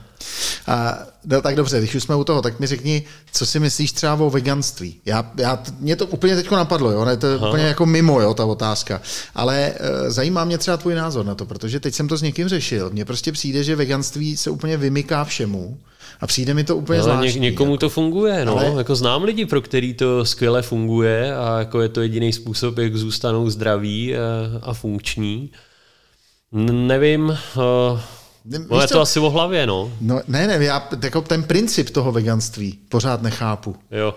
A, no, tak dobře, když už jsme u toho, tak mi řekni, co si myslíš třeba o veganství? Já, já, mě to úplně teď napadlo, jo? Ne, to je Aha. úplně jako mimo jo, ta otázka. Ale e, zajímá mě třeba tvůj názor na to, protože teď jsem to s někým řešil. Mně prostě přijde, že veganství se úplně vymyká všemu. A přijde mi to úplně Ale zvláštní. Ně, někomu jako. to funguje, no. Ale... Jako znám lidi, pro který to skvěle funguje a jako je to jediný způsob, jak zůstanou zdraví a, a funkční. N- nevím, uh, No je to asi o hlavě, no. no ne, ne, já jako ten princip toho veganství pořád nechápu. Jo.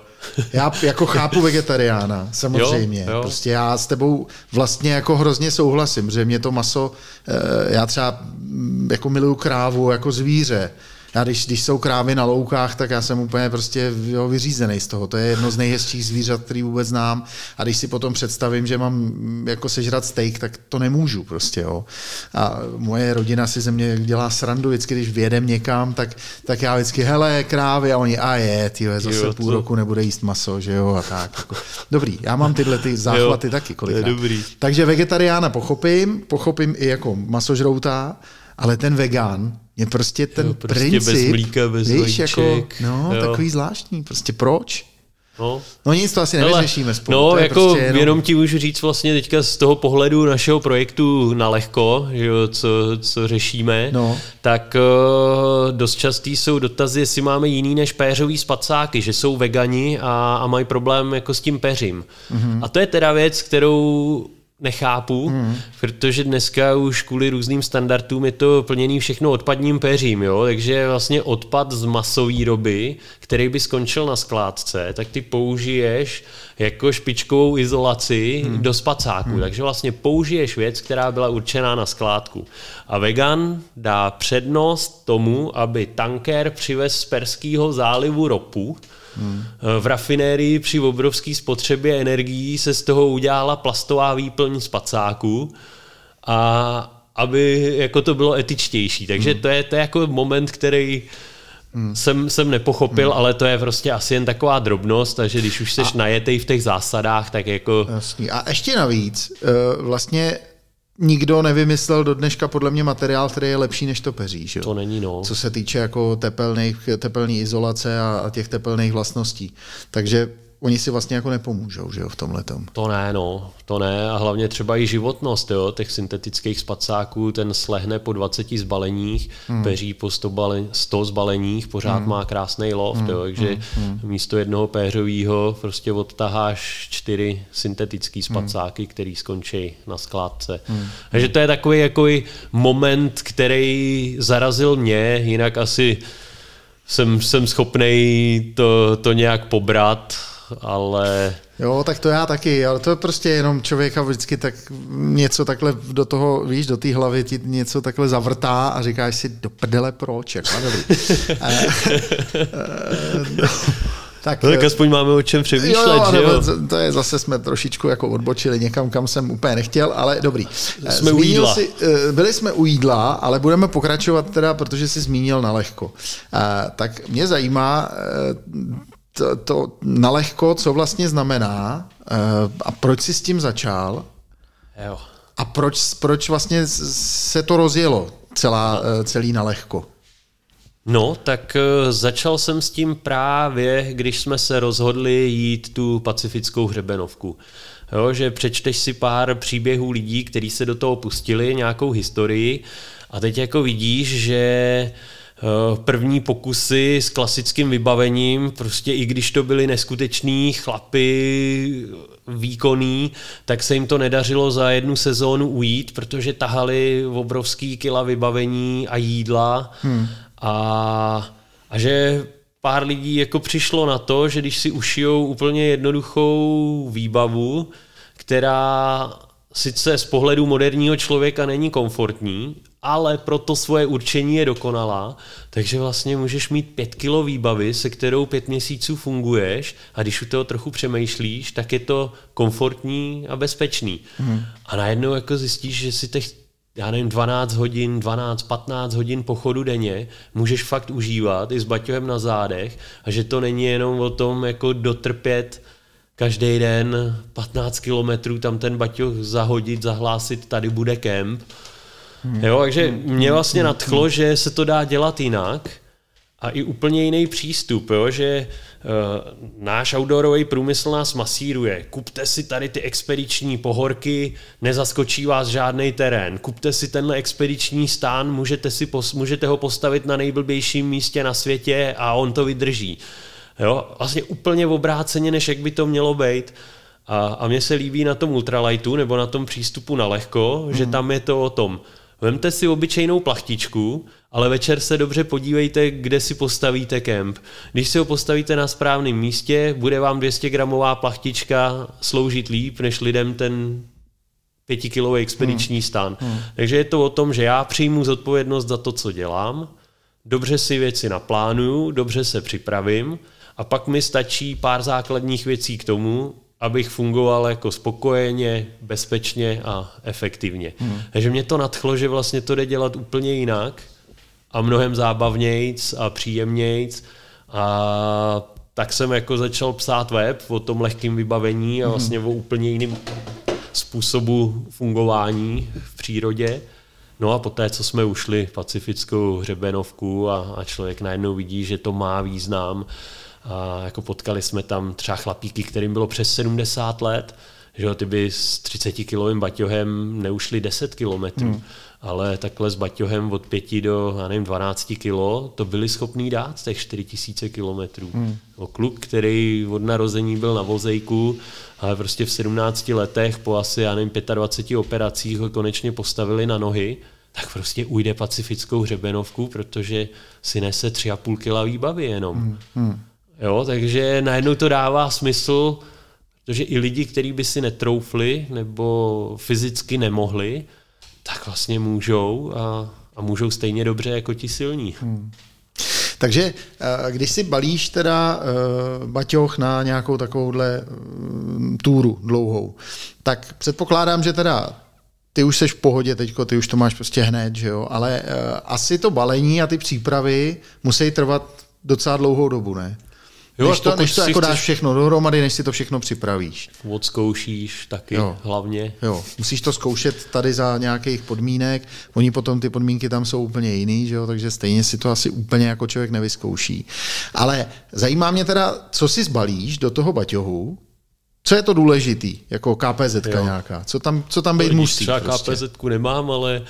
já jako chápu vegetariána, samozřejmě. Jo, jo. Prostě já s tebou vlastně jako hrozně souhlasím, že mě to maso, eh, já třeba mm, jako miluju krávu jako zvíře, já když, když jsou krávy na loukách, tak já jsem úplně prostě jo, vyřízený z toho. To je jedno z nejhezčích zvířat, který vůbec znám. A když si potom představím, že mám mm, jako sežrat steak, tak to nemůžu prostě. Jo. A moje rodina si ze mě dělá srandu vždycky, když vědem někam, tak, tak já vždycky, hele, krávy, a oni, a je, tyjo, zase jo, půl to... roku nebude jíst maso, že jo, a tak. Jako. Dobrý, já mám tyhle ty záchvaty jo, taky kolikrát. Dobrý. Takže vegetariána pochopím, pochopím i jako masožrouta, ale ten vegan, je prostě ten jo, prostě princip, bez mlíka, bez víš, jako, no, jo. takový zvláštní, prostě proč? No. no nic, to asi nevyřešíme spolu. No, to jako prostě jenom... jenom ti můžu říct vlastně teďka z toho pohledu našeho projektu na lehko, že jo, co, co řešíme, no. tak uh, dost častý jsou dotazy, jestli máme jiný než péřový spacáky, že jsou vegani a, a mají problém jako s tím peřím. Mm-hmm. A to je teda věc, kterou nechápu, hmm. protože dneska už kvůli různým standardům je to plněný všechno odpadním peřím, jo? takže vlastně odpad z masovýroby, který by skončil na skládce, tak ty použiješ jako špičkovou izolaci hmm. do spacáku, hmm. takže vlastně použiješ věc, která byla určená na skládku. A vegan dá přednost tomu, aby tanker přivez z Perského zálivu ropu, Hmm. V rafinérii při obrovské spotřebě energií se z toho udělala plastová výplň z pacáku a aby jako to bylo etičtější. Takže hmm. to, je, to je jako moment, který hmm. jsem, jsem nepochopil, hmm. ale to je prostě asi jen taková drobnost, takže když už seš a... najetej v těch zásadách, tak jako... Jasný. A ještě navíc, eh, vlastně nikdo nevymyslel do dneška podle mě materiál, který je lepší než to peří. Že? To není, no. Co se týče jako tepelných, tepelný izolace a, a těch tepelných vlastností. Takže oni si vlastně jako nepomůžou, že jo, v tomhle tom. To ne, no, to ne a hlavně třeba i životnost, jo, těch syntetických spacáků, ten slehne po 20 zbaleních, hmm. peří po 100, bale, 100 zbaleních, pořád hmm. má krásný loft, hmm. jo, takže hmm. hmm. místo jednoho péřového prostě odtaháš čtyři syntetický hmm. spacáky, hmm. který skončí na skládce. Hmm. Takže to je takový jako moment, který zarazil mě, jinak asi jsem, jsem schopný to, to nějak pobrat, ale... Jo, tak to já taky, ale to je prostě jenom člověka vždycky tak něco takhle do toho, víš, do té hlavy ti něco takhle zavrtá a říkáš si, do prdele proč, jako dobrý. Eh, eh, no, tak, no, tak eh, aspoň máme o čem přemýšlet, jo, že jo? To je zase jsme trošičku jako odbočili někam, kam jsem úplně nechtěl, ale dobrý. Jsme Zmínil u jídla. Si, byli jsme u jídla, ale budeme pokračovat teda, protože jsi zmínil na lehko. Tak mě zajímá, to, to nalehko, co vlastně znamená eh, a proč jsi s tím začal jo. a proč, proč vlastně se to rozjelo celá. Eh, celý nalehko. No, tak eh, začal jsem s tím právě, když jsme se rozhodli jít tu pacifickou hřebenovku. Jo, že přečteš si pár příběhů lidí, kteří se do toho pustili, nějakou historii a teď jako vidíš, že Eh, první pokusy s klasickým vybavením, prostě i když to byli neskuteční chlapy, výkonný, tak se jim to nedařilo za jednu sezónu ujít, protože tahali obrovský kila vybavení a jídla hmm. a, a že pár lidí jako přišlo na to, že když si ušijou úplně jednoduchou výbavu, která sice z pohledu moderního člověka není komfortní, ale pro to svoje určení je dokonalá, takže vlastně můžeš mít pět kilo výbavy, se kterou pět měsíců funguješ a když u toho trochu přemýšlíš, tak je to komfortní a bezpečný. Hmm. A najednou jako zjistíš, že si těch já nevím, 12 hodin, 12, 15 hodin pochodu denně můžeš fakt užívat i s baťohem na zádech a že to není jenom o tom jako dotrpět každý den 15 kilometrů tam ten baťoh zahodit, zahlásit, tady bude kemp, Hmm. Jo, takže mě vlastně hmm. nadchlo, že se to dá dělat jinak a i úplně jiný přístup, jo, že uh, náš outdoorový průmysl nás masíruje. Kupte si tady ty expediční pohorky, nezaskočí vás žádný terén. Kupte si tenhle expediční stán, můžete, si pos, můžete ho postavit na nejblbějším místě na světě a on to vydrží. Jo, vlastně úplně obráceně, než jak by to mělo být. A, a mně se líbí na tom ultralightu nebo na tom přístupu na lehko, mm. že hmm. tam je to o tom, Vemte si obyčejnou plachtičku, ale večer se dobře podívejte, kde si postavíte kemp. Když si ho postavíte na správném místě, bude vám 200 gramová plachtička sloužit líp, než lidem ten pětikilový expediční hmm. stan. Hmm. Takže je to o tom, že já přijmu zodpovědnost za to, co dělám, dobře si věci naplánuju, dobře se připravím a pak mi stačí pár základních věcí k tomu, abych fungoval jako spokojeně, bezpečně a efektivně. Hmm. Takže mě to nadchlo, že vlastně to jde dělat úplně jinak a mnohem zábavnějc a příjemnějc a tak jsem jako začal psát web o tom lehkém vybavení a hmm. vlastně o úplně jiném způsobu fungování v přírodě. No a poté, co jsme ušli pacifickou hřebenovku a, a člověk najednou vidí, že to má význam, a jako potkali jsme tam třeba chlapíky, kterým bylo přes 70 let, že ty by s 30 kilovým baťohem neušli 10 kilometrů, hmm. ale takhle s baťohem od 5 do, já nevím, 12 kilo, to byli schopní dát těch 4000 kilometrů. Hmm. O kluk, který od narození byl na vozejku, ale prostě v 17 letech po asi, já nevím, 25 operacích ho konečně postavili na nohy, tak prostě ujde pacifickou hřebenovku, protože si nese 3,5 kila výbavy jenom. Hmm. Hmm. Jo, takže najednou to dává smysl, protože i lidi, kteří by si netroufli nebo fyzicky nemohli, tak vlastně můžou a, a můžou stejně dobře jako ti silní. Hmm. Takže eh, když si balíš teda uh, baťoch na nějakou takovouhle uh, túru dlouhou, tak předpokládám, že teda ty už seš v pohodě teďko, ty už to máš prostě hned, že jo, ale uh, asi to balení a ty přípravy musí trvat docela dlouhou dobu, ne? Jo, než to, než to jako chceš... dáš všechno dohromady, než si to všechno připravíš. Odzkoušíš taky jo. hlavně. Jo, musíš to zkoušet tady za nějakých podmínek, oni potom ty podmínky tam jsou úplně jiný, že jo? takže stejně si to asi úplně jako člověk nevyzkouší. Ale zajímá mě teda, co si zbalíš do toho baťohu, co je to důležitý, jako KPZ nějaká? Co tam, co tam být musí? Třeba prostě? KPZ nemám, ale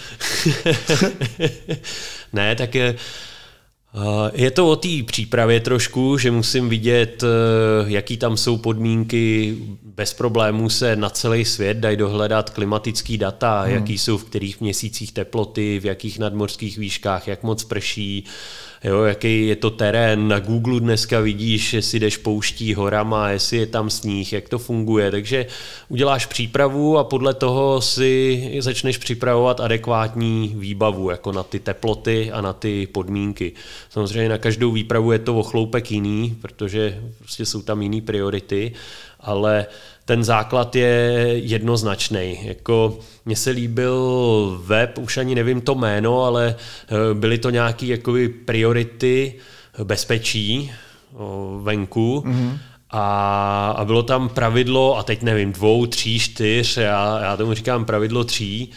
ne, tak je, je to o té přípravě trošku, že musím vidět, eh, jaký tam jsou podmínky. Bez problémů se na celý svět dají dohledat klimatický data, hmm. jaký jsou v kterých měsících teploty, v jakých nadmorských výškách, jak moc prší, jo, jaký je to terén. Na Google dneska vidíš, jestli jdeš pouští horama, jestli je tam sníh, jak to funguje. Takže uděláš přípravu a podle toho si začneš připravovat adekvátní výbavu, jako na ty teploty a na ty podmínky. Samozřejmě na každou výpravu je to o chloupek jiný, protože prostě jsou tam jiný priority, ale ten základ je jednoznačný. Jako mně se líbil web, už ani nevím to jméno, ale eh, byly to nějaké jakoby priority bezpečí venku. Mm-hmm. A, a bylo tam pravidlo, a teď nevím, dvou, tří, čtyř, já, já tomu říkám pravidlo tří,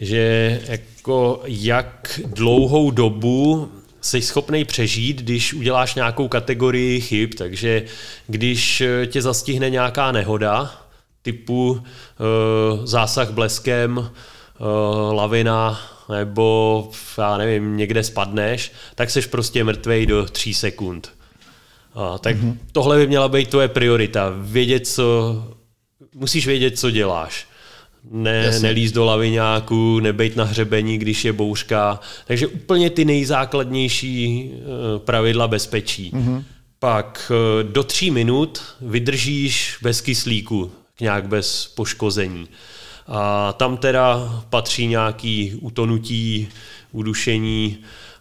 že jako jak dlouhou dobu jsi schopný přežít, když uděláš nějakou kategorii chyb, takže když tě zastihne nějaká nehoda, typu uh, zásah bleskem, uh, lavina, nebo já nevím, někde spadneš, tak seš prostě mrtvej do tří sekund. A, tak mm-hmm. tohle by měla být tvoje priorita. Vědět, co, musíš vědět, co děláš ne, nelíst do laviňáku, nebejt na hřebení, když je bouřka. Takže úplně ty nejzákladnější eh, pravidla bezpečí. Mm-hmm. Pak eh, do tří minut vydržíš bez kyslíku, nějak bez poškození. A tam teda patří nějaký utonutí, udušení,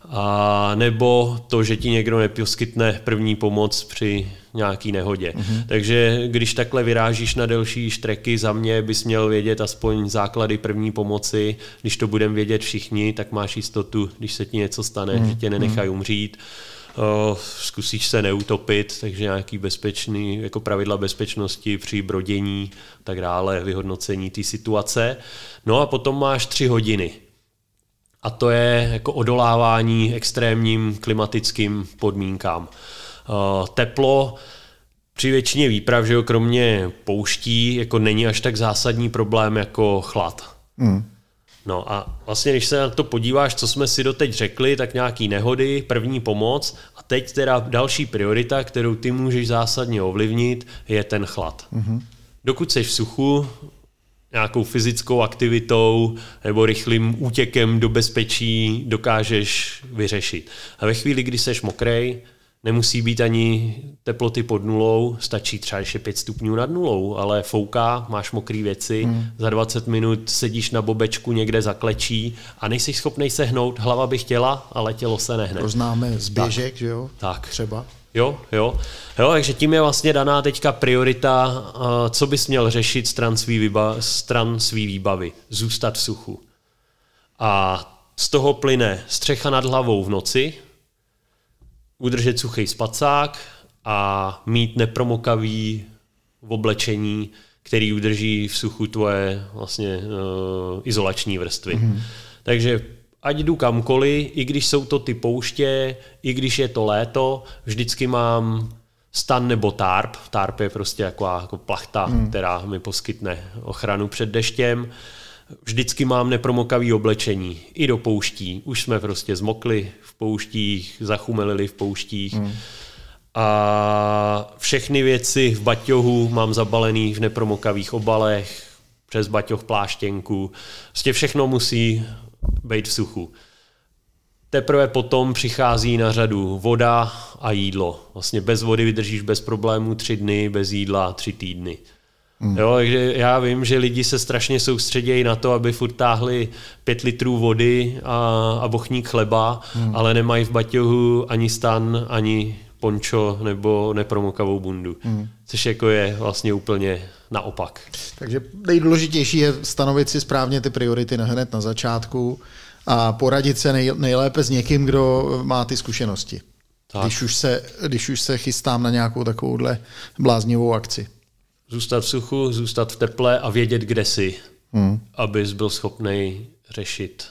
a nebo to, že ti někdo neposkytne první pomoc při nějaký nehodě. Mm-hmm. Takže když takhle vyrážíš na delší štreky, za mě bys měl vědět aspoň základy první pomoci. Když to budeme vědět všichni, tak máš jistotu, když se ti něco stane, mm-hmm. že tě nenechají mhm. umřít. Uh, zkusíš se neutopit, takže nějaký bezpečný, jako pravidla bezpečnosti při brodění, tak dále, vyhodnocení té situace. No a potom máš tři hodiny a to je jako odolávání extrémním klimatickým podmínkám. Eh, teplo při většině výprav, že jo, kromě pouští, jako není až tak zásadní problém jako chlad. Mm. No a vlastně, když se na to podíváš, co jsme si doteď řekli, tak nějaký nehody, první pomoc a teď teda další priorita, kterou ty můžeš zásadně ovlivnit, je ten chlad. Mm-hmm. Dokud jsi v suchu, nějakou fyzickou aktivitou nebo rychlým útěkem do bezpečí dokážeš vyřešit. A ve chvíli, kdy seš mokrej, nemusí být ani teploty pod nulou, stačí třeba ještě 5 stupňů nad nulou, ale fouká, máš mokré věci, hmm. za 20 minut sedíš na bobečku někde za klečí a nejsi schopný sehnout, hlava by chtěla, ale tělo se nehne. To známe z běžek, tak. že jo? Tak. Třeba. Jo, jo. Jo, takže tím je vlastně daná teďka priorita, co bys měl řešit stran svý, výba, stran svý výbavy. Zůstat v suchu. A z toho plyne střecha nad hlavou v noci, udržet suchý spacák a mít nepromokavý v oblečení, který udrží v suchu tvoje vlastně uh, izolační vrstvy. Mm-hmm. Takže ať jdu kamkoliv, i když jsou to ty pouště, i když je to léto, vždycky mám stan nebo tarp. Tarp je prostě jako, jako plachta, hmm. která mi poskytne ochranu před deštěm. Vždycky mám nepromokavý oblečení. I do pouští. Už jsme prostě zmokli v pouštích, zachumelili v pouštích. Hmm. A všechny věci v baťohu mám zabalený v nepromokavých obalech, přes baťoh pláštěnku. Prostě všechno musí být v suchu. Teprve potom přichází na řadu voda a jídlo. Vlastně bez vody vydržíš bez problémů tři dny, bez jídla tři týdny. Hmm. Jo, takže já vím, že lidi se strašně soustředějí na to, aby furt táhli pět litrů vody a, a bochník chleba, hmm. ale nemají v baťohu ani stan, ani pončo nebo nepromokavou bundu. Hmm. Což jako je vlastně úplně naopak. Takže nejdůležitější je stanovit si správně ty priority hned na začátku a poradit se nej, nejlépe s někým, kdo má ty zkušenosti. Tak. Když, už se, když už se chystám na nějakou takovouhle bláznivou akci. Zůstat v suchu, zůstat v teple a vědět, kde jsi, hmm. abys byl schopný řešit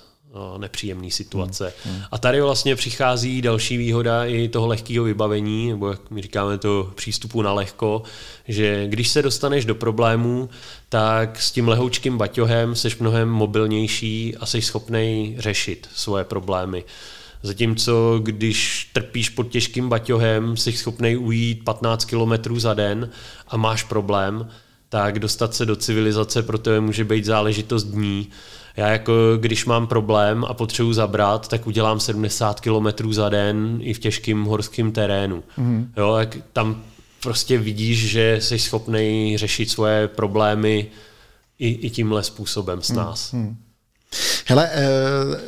nepříjemné situace. Hmm. Hmm. A tady vlastně přichází další výhoda i toho lehkého vybavení, nebo jak my říkáme to přístupu na lehko, že když se dostaneš do problémů, tak s tím lehoučkým baťohem seš mnohem mobilnější a jsi schopný řešit svoje problémy. Zatímco když trpíš pod těžkým baťohem, jsi schopný ujít 15 km za den a máš problém, tak dostat se do civilizace pro tebe může být záležitost dní. Já jako když mám problém a potřebuji zabrat, tak udělám 70 km za den i v těžkým horském terénu. Mm. Jo, jak tam prostě vidíš, že jsi schopný řešit svoje problémy i, i tímhle způsobem s mhm. nás. Mm. Hele, eh,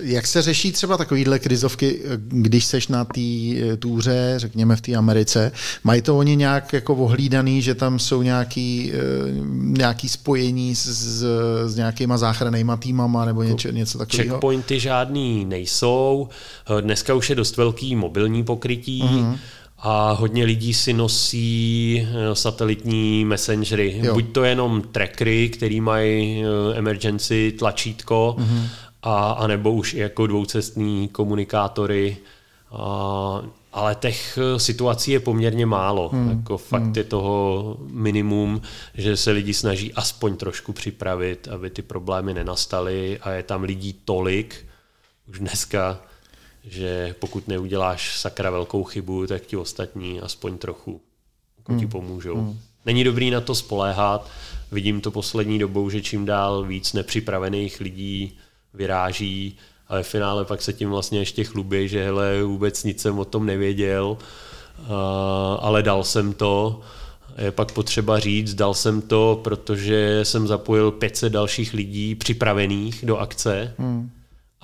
jak se řeší třeba takovýhle krizovky, když seš na té eh, túře, řekněme v té Americe, mají to oni nějak jako ohlídaný, že tam jsou nějaký, eh, nějaký spojení s, s, nějakýma záchrannýma týmama nebo něco, něco takového? Checkpointy žádný nejsou, dneska už je dost velký mobilní pokrytí, uh-huh a hodně lidí si nosí satelitní messengery. Jo. Buď to jenom trackery, který mají emergency tlačítko, mm-hmm a, a nebo už i jako dvoucestní komunikátory. A, ale těch eh, situací je poměrně málo. Hmm. Jako fakt hmm. je toho minimum, že se lidi snaží aspoň trošku připravit, aby ty problémy nenastaly a je tam lidí tolik už dneska, že pokud neuděláš sakra velkou chybu, tak ti ostatní aspoň trochu jako hmm. ti pomůžou. Hmm. Není dobrý na to spoléhat. Vidím to poslední dobou, že čím dál víc nepřipravených lidí vyráží a ve finále pak se tím vlastně ještě chlubí, že hele, vůbec nic jsem o tom nevěděl, ale dal jsem to. Je pak potřeba říct, dal jsem to, protože jsem zapojil 500 dalších lidí připravených do akce. Hmm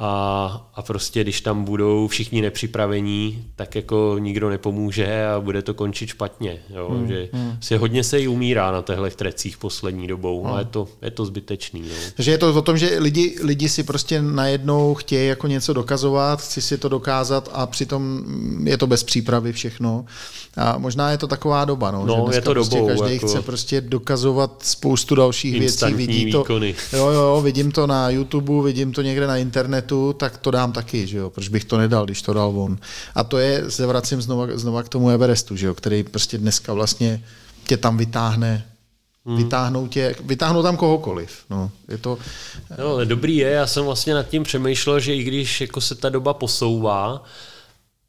a, a prostě když tam budou všichni nepřipravení, tak jako nikdo nepomůže a bude to končit špatně. Jo? Hmm, že hmm. si hodně se jí umírá na těchto trecích poslední dobou hmm. a je to, je to zbytečný. Jo? Takže je to o tom, že lidi, lidi si prostě najednou chtějí jako něco dokazovat, chci si to dokázat a přitom je to bez přípravy všechno. A možná je to taková doba, no, no že je to prostě dobou, každý jako chce prostě dokazovat spoustu dalších věcí. Vidí to, jo, jo, vidím to na YouTube, vidím to někde na internetu, tak to dám taky, že jo, proč bych to nedal, když to dal on. A to je, se vracím znova, znova k tomu Everestu, že jo, který prostě dneska vlastně tě tam vytáhne Hmm. Vytáhnou, tě, vytáhnou tam kohokoliv. No, je to... No, ale dobrý je, já jsem vlastně nad tím přemýšlel, že i když jako se ta doba posouvá,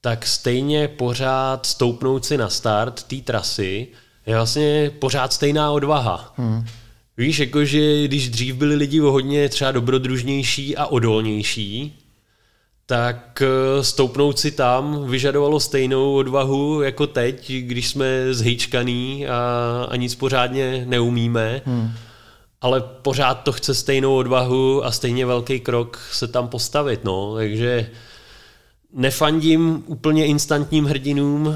tak stejně pořád stoupnout si na start té trasy je vlastně pořád stejná odvaha. Hmm. Víš, jakože když dřív byli lidi hodně třeba dobrodružnější a odolnější, tak eh, stoupnout si tam vyžadovalo stejnou odvahu jako teď, když jsme zhejčkaný a, a nic pořádně neumíme. Hmm. Ale pořád to chce stejnou odvahu a stejně velký krok se tam postavit. No. Takže nefandím úplně instantním hrdinům,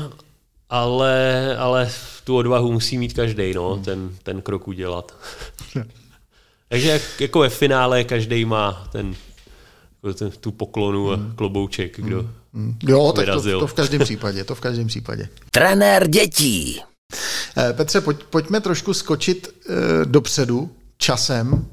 ale, ale tu odvahu musí mít každý, no, hmm. ten, ten krok udělat. Takže jak, jako ve finále každý má ten, ten, tu poklonu a hmm. klobouček, kdo hmm. hmm. Jo, tak to, to v každém případě, to v každém případě. Trenér dětí. Eh, Petře, pojď, pojďme trošku skočit e, dopředu časem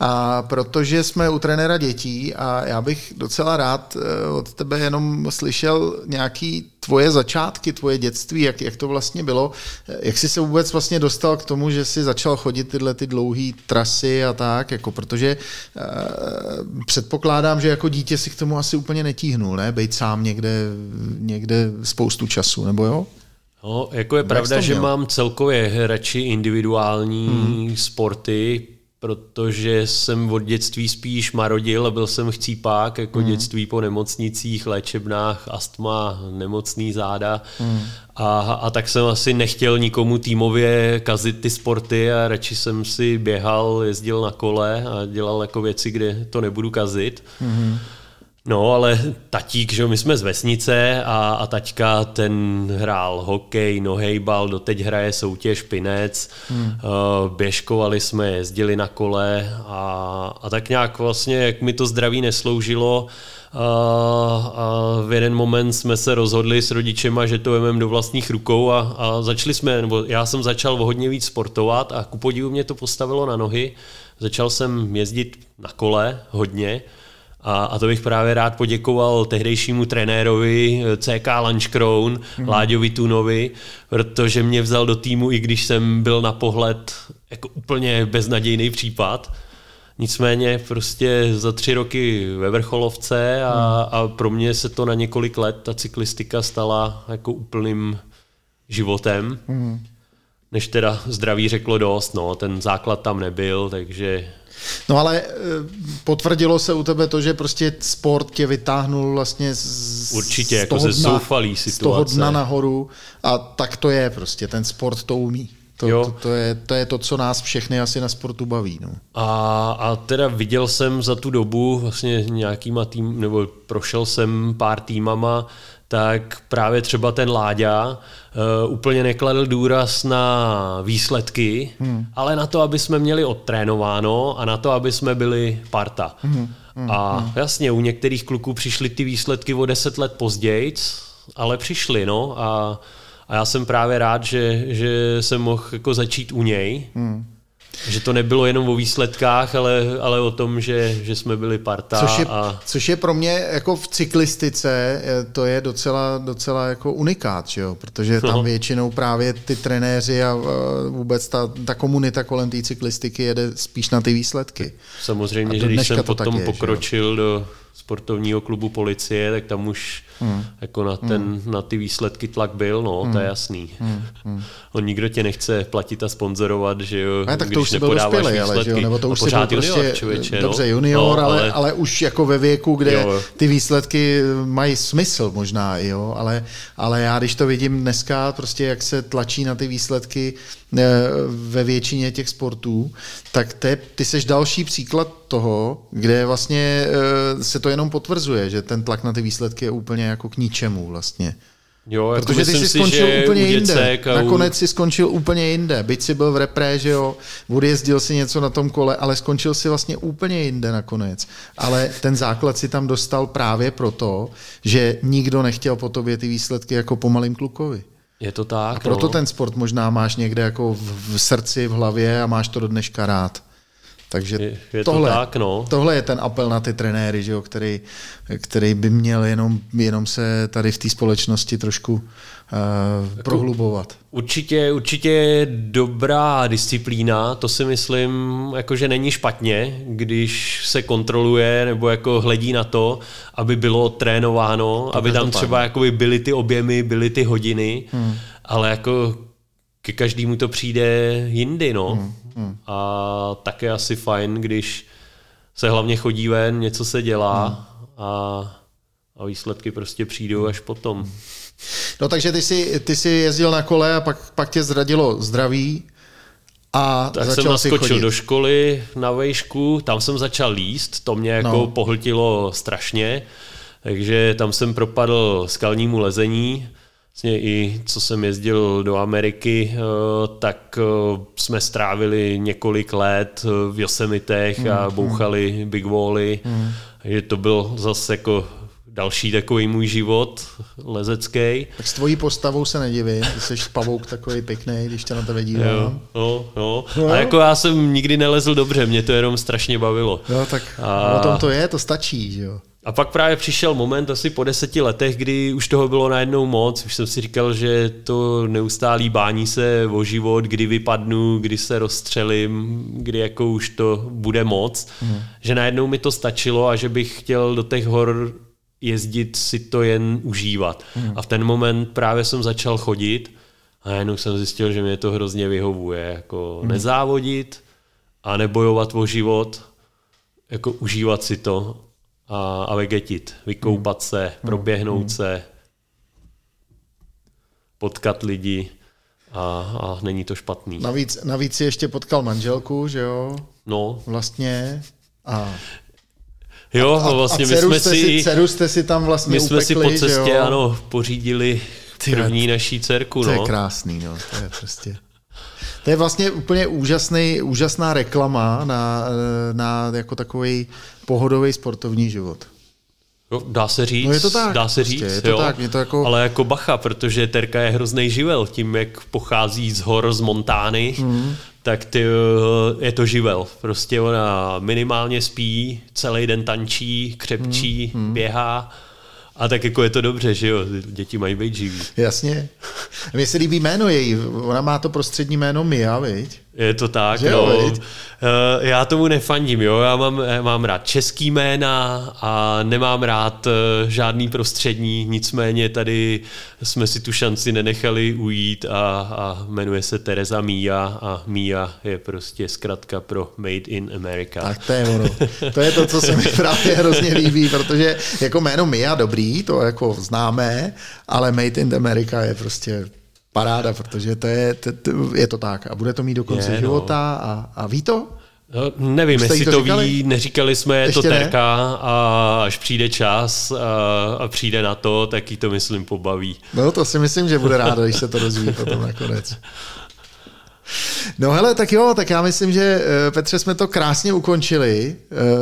a protože jsme u trenéra dětí a já bych docela rád eh, od tebe jenom slyšel nějaký tvoje začátky, tvoje dětství, jak, jak to vlastně bylo, eh, jak jsi se vůbec vlastně dostal k tomu, že jsi začal chodit tyhle ty dlouhé trasy a tak, jako protože uh, předpokládám, že jako dítě si k tomu asi úplně netíhnul, ne? Bejt sám někde, někde spoustu času, nebo jo? No, jako je pravda, že mám celkově radši individuální hmm. sporty, protože jsem od dětství spíš marodil a byl jsem chcípák, jako mm. dětství po nemocnicích, léčebnách, astma, nemocný záda. Mm. A, a tak jsem asi nechtěl nikomu týmově kazit ty sporty a radši jsem si běhal, jezdil na kole a dělal jako věci, kde to nebudu kazit. Mm. No, ale tatík, že my jsme z vesnice a, a taťka ten hrál hokej, nohejbal, doteď hraje soutěž Pinec, hmm. uh, běžkovali jsme, jezdili na kole a, a tak nějak vlastně, jak mi to zdraví nesloužilo, a, a v jeden moment jsme se rozhodli s rodičema, že to vememe do vlastních rukou a, a začali jsme, nebo já jsem začal hodně víc sportovat a ku podivu mě to postavilo na nohy. Začal jsem jezdit na kole hodně, a, a to bych právě rád poděkoval tehdejšímu trenérovi eh, CK Lunchcrown, mm. Láďovi Tunovi, protože mě vzal do týmu, i když jsem byl na pohled jako úplně beznadějný případ. Nicméně prostě za tři roky ve vrcholovce a, mm. a pro mě se to na několik let ta cyklistika stala jako úplným životem. Mm. Než teda zdraví řeklo dost, no, ten základ tam nebyl, takže No ale eh, potvrdilo se u tebe to, že prostě sport tě vytáhnul vlastně z, Určitě, z jako ze zoufalý situace. Z toho dna nahoru a tak to je prostě, ten sport to umí. To, jo. to, to, je, to je to, co nás všechny asi na sportu baví. No. A, a teda viděl jsem za tu dobu vlastně nějakýma tým, nebo prošel jsem pár týmama, tak právě třeba ten Láďa uh, úplně nekladl důraz na výsledky, hmm. ale na to, aby jsme měli odtrénováno a na to, aby jsme byli parta. Hmm. Hmm. A hmm. jasně, u některých kluků přišly ty výsledky o deset let později, ale přišly, no. A, a já jsem právě rád, že, že jsem mohl jako začít u něj. Hmm. Že to nebylo jenom o výsledkách, ale, ale o tom, že, že jsme byli parta. Což je, a... což je pro mě jako v cyklistice, eh, to je docela, docela jako unikát, že jo? protože tam no. většinou právě ty trenéři a vůbec ta, ta komunita kolem té cyklistiky jede spíš na ty výsledky. Samozřejmě, že když jsem potom je, pokročil do sportovního klubu policie, tak tam už hmm. jako na, ten, hmm. na ty výsledky tlak byl, no, hmm. to je hmm. jasný. Hmm. Hmm. On nikdo tě nechce platit a sponzorovat, že jo, ne, tak to už si byl dospělý, ale že jo, nebo to už si byl prostě, junior, člověče, dobře, no. junior, no, ale, ale, ale, už jako ve věku, kde jo. ty výsledky mají smysl možná, jo, ale, ale já když to vidím dneska, prostě jak se tlačí na ty výsledky ve většině těch sportů, tak te, ty seš další příklad toho, kde vlastně eh, se to jenom potvrzuje, že ten tlak na ty výsledky je úplně jako k ničemu vlastně. Jo, jako Protože ty jsi skončil si, úplně jinde. U... Nakonec si skončil úplně jinde. Byť si byl v repré, že jo, odjezdil si něco na tom kole, ale skončil si vlastně úplně jinde nakonec. Ale ten základ si tam dostal právě proto, že nikdo nechtěl po tobě ty výsledky jako po malým klukovi. Je to tak. A proto no. ten sport možná máš někde jako v, v srdci, v hlavě a máš to do dneška rád. Takže je, je tohle, to tak, no. tohle je ten apel na ty trenéry, že jo, který, který by měl jenom, jenom se tady v té společnosti trošku uh, prohlubovat. Určitě, určitě je dobrá disciplína, to si myslím, jako že není špatně, když se kontroluje nebo jako hledí na to, aby bylo trénováno, to aby tam třeba jakoby byly ty objemy, byly ty hodiny, hmm. ale jako ke každému to přijde jindy, no. Hmm. Hmm. A tak je asi fajn, když se hlavně chodí ven, něco se dělá hmm. a, a výsledky prostě přijdou až potom. No takže ty jsi, ty jsi jezdil na kole a pak, pak tě zradilo zdraví a tak jsem naskočil do školy na vejšku, tam jsem začal líst, to mě jako no. pohltilo strašně, takže tam jsem propadl skalnímu lezení, Vlastně i co jsem jezdil do Ameriky, eh, tak eh, jsme strávili několik let v Yosemitech mm, a hmm. bouchali big wally. Mm. že to byl zase jako další takový můj život lezecký. Tak s tvojí postavou se nedivím, ty jsi pavouk takový pěkný, když tě na tebe dívám. Jo, jo, jo. No. A jako já jsem nikdy nelezl dobře, mě to jenom strašně bavilo. Jo, tak a... o tom to je, to stačí, že jo. A pak právě přišel moment asi po deseti letech, kdy už toho bylo najednou moc. Už jsem si říkal, že to neustálý bání se o život, kdy vypadnu, kdy se rozstřelím, kdy jako už to bude moc. Mm. Že najednou mi to stačilo a že bych chtěl do těch hor jezdit si to jen užívat. Mm. A v ten moment právě jsem začal chodit a najednou jsem zjistil, že mě to hrozně vyhovuje. Jako mm. nezávodit a nebojovat o život, jako užívat si to a, a vegetit, vykoupat hmm. se, proběhnout hmm. se, potkat lidi a, a není to špatný. Navíc, navíc si ještě potkal manželku, že jo? No. Vlastně. A Jo, a, vlastně a my jsme si, si, dceru jste si tam vlastně my jsme si po upekli, cestě, jo? ano, pořídili první naší dcerku, To je no. krásný, no. To je prostě... To je vlastně úplně úžasný, úžasná reklama na, na jako takový pohodový sportovní život. Jo, dá se říct, No je to tak, dá se prostě, říct, je to jo. tak, je to jako- ale jako bacha, protože Terka je hrozný živel, tím jak pochází z hor z Montány, Mhm. tak ty, je to živel. Prostě ona minimálně spí, celý den tančí, křepčí, Mhm. běhá a tak jako je to dobře, že jo, děti mají být živí. Jasně. Mně se líbí jméno její. Ona má to prostřední jméno Mia, viď? Je to tak, Že jo, no. viď? Eh, Já tomu nefandím, jo. Já mám, já mám rád český jména a nemám rád eh, žádný prostřední, nicméně tady jsme si tu šanci nenechali ujít a, a jmenuje se Teresa Mia a Mia je prostě zkratka pro Made in America. Tak to je ono. To je to, co se mi právě hrozně líbí, protože jako jméno Mia dobrý, to jako známe, ale Made in America je prostě paráda, protože to je, to, to, je to tak. A bude to mít do konce Je, no. života a, a ví to? No, nevím, jste jestli to to, říkali? ví, neříkali jsme, je to Ještě ne? Terka a až přijde čas a, a přijde na to, tak jí to myslím pobaví. No to si myslím, že bude ráda, když se to dozví potom nakonec. No hele, tak jo, tak já myslím, že eh, Petře jsme to krásně ukončili,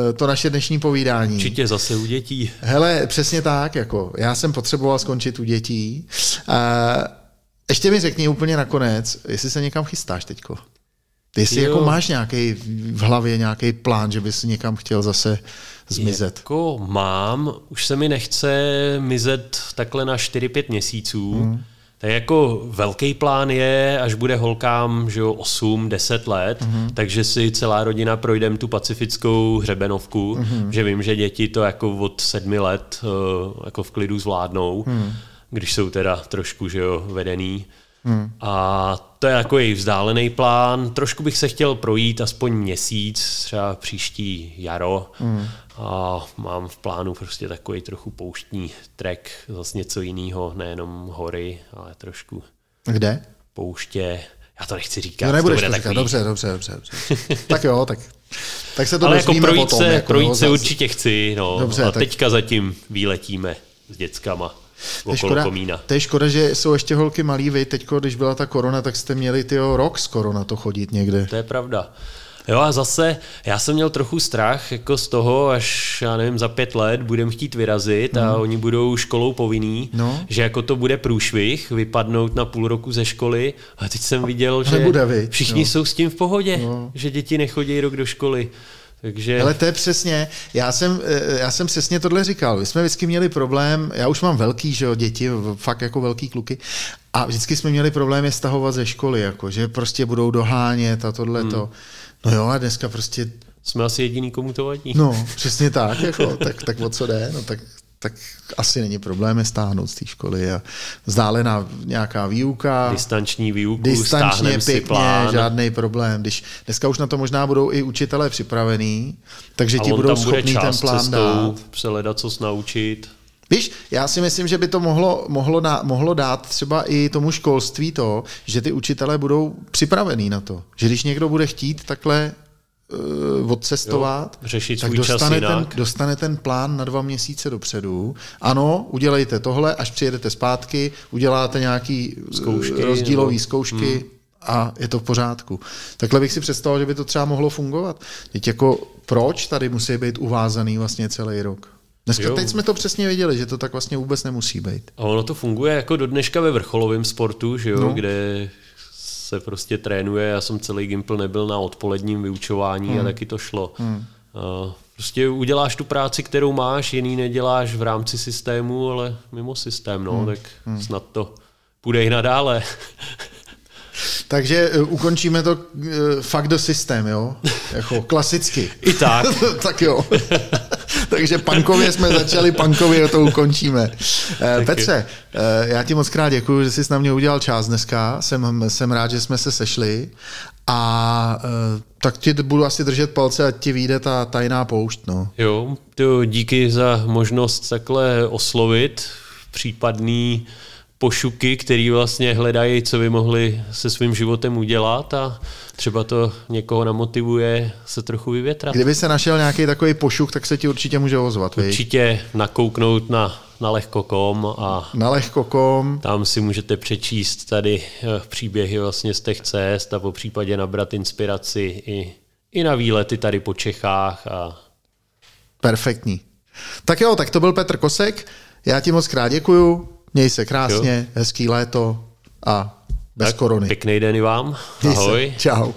eh, to naše dnešní povídání. Určitě zase u dětí. Hele, přesně tak, jako já jsem potřeboval skončit u dětí. A ještě mi řekni úplně nakonec, jestli se někam chystáš teďko. Jestli Jo. jako máš nějaký v hlavě nějaký plán, že bys někam chtěl zase zmizet. Jako mám, už se mi nechce mizet takhle na 4-5 měsíců. Hmm. Tak jako velký plán je, až bude holkám že jo, 8-10 let, hmm. takže si celá rodina projdeme tu pacifickou hřebenovku, hmm. že vím, že děti to jako od sedmi let eh, jako v klidu zvládnou, hmm. Když jsou teda trošku že jo, vedený. Hmm. A to je jako její vzdálený plán. Trošku bych se chtěl projít aspoň měsíc, třeba příští jaro. Hmm. A mám v plánu prostě takový trochu pouštní trek, zase něco jiného, nejenom hory, ale trošku Kde? pouště. Já to nechci říkat, No nebudeš to to bude říkat. takový. Dobře, dobře, dobře. dobře. tak jo, tak, tak se to ale jako projít potom. se, jako, projít no, se určitě chci, no. Dobře, a tak- teďka zatím výletíme s dětskama To je, škoda, komína. to je škoda, že jsou ještě holky malý. Vy teďko, když byla ta korona, tak jste měli tyjo, rok skoro na to chodit někde. To je pravda. Jo a zase, já jsem měl trochu strach jako z toho, až, já nevím, za pět let budeme chtít vyrazit a oni budou školou povinný, No. že jako to bude průšvih, vypadnout na půl roku ze školy a teď jsem viděl, že nebude, všichni No. jsou s tím v pohodě, že děti nechodí rok do školy. Takže Ale to je přesně, já jsem, eh, já jsem přesně tohle říkal. My jsme vždycky měli problém, já už mám velký, že jo, děti, fakt jako velký kluky, a vždycky jsme měli problém je stahovat ze školy, jako, že prostě budou dohánět a tohle Hmm. to. No jo, a dneska prostě, jsme asi jediný, komu to vadí. no, přesně tak, jako, tak, tak o co jde, no tak, tak asi není problém je stáhnout z té školy a vzdálená nějaká výuka. Distanční výuku, distančně, stáhneme si pěkně, plán. žádný problém. Když dneska už na to možná budou i učitelé připravený, takže a ti budou tam bude ten plán cestou dát. se hledat, co naučit. Víš, já si myslím, že by to mohlo, mohlo, dá, mohlo dát třeba i tomu školství to, že ty učitelé budou připravený na to. Že když někdo bude chtít takhle odcestovat, Jo, řešit tak dostane ten, dostane ten plán na dva měsíce dopředu. Ano, udělejte tohle, až přijedete zpátky, uděláte nějaký eh, Zkoušky, rozdílové nebo- zkoušky hmm. a je to v pořádku. Takhle bych si představoval, že by to třeba mohlo fungovat. Teď jako proč tady musí být uvázaný vlastně celý rok? Dneska Jo. teď jsme to přesně věděli, že to tak vlastně vůbec nemusí být. A ono to funguje jako do dneška ve vrcholovém sportu, že jo, no. kde se prostě trénuje. Já jsem celý Gimpl nebyl na odpoledním vyučování hmm. a taky to šlo. Hmm. Prostě uděláš tu práci, kterou máš, jiný neděláš v rámci systému, ale mimo systém, no, hmm. tak hmm. snad to půjde i nadále. Takže uh, ukončíme to uh, fakt do systém, jo? Jako klasicky. I tak. tak jo. Takže pankově jsme začali, pankově to ukončíme. Eh, Petře, eh, já ti moc krát děkuji, že jsi na mě udělal čas dneska. Jsem, jsem rád, že jsme se sešli. A eh, tak ti budu asi držet palce, ať ti vyjde ta tajná poušť. No. Jo, to díky za možnost takhle oslovit případný pošuky, který vlastně hledají, co by mohli se svým životem udělat a třeba to někoho namotivuje se trochu vyvětrat. Kdyby se našel nějaký takový pošuk, tak se ti určitě může ozvat. Určitě nakouknout na, na lehko.com a Na lehko.com. tam si můžete přečíst tady eh, příběhy vlastně z těch cest a po případě nabrat inspiraci i, i na výlety tady po Čechách a Perfektní. Tak jo, tak to byl Petr Kosek. Já ti moc krát děkuju. Měj se krásně, hezký léto a bez tak, korony. pěkný den i vám. Ahoj. Čau.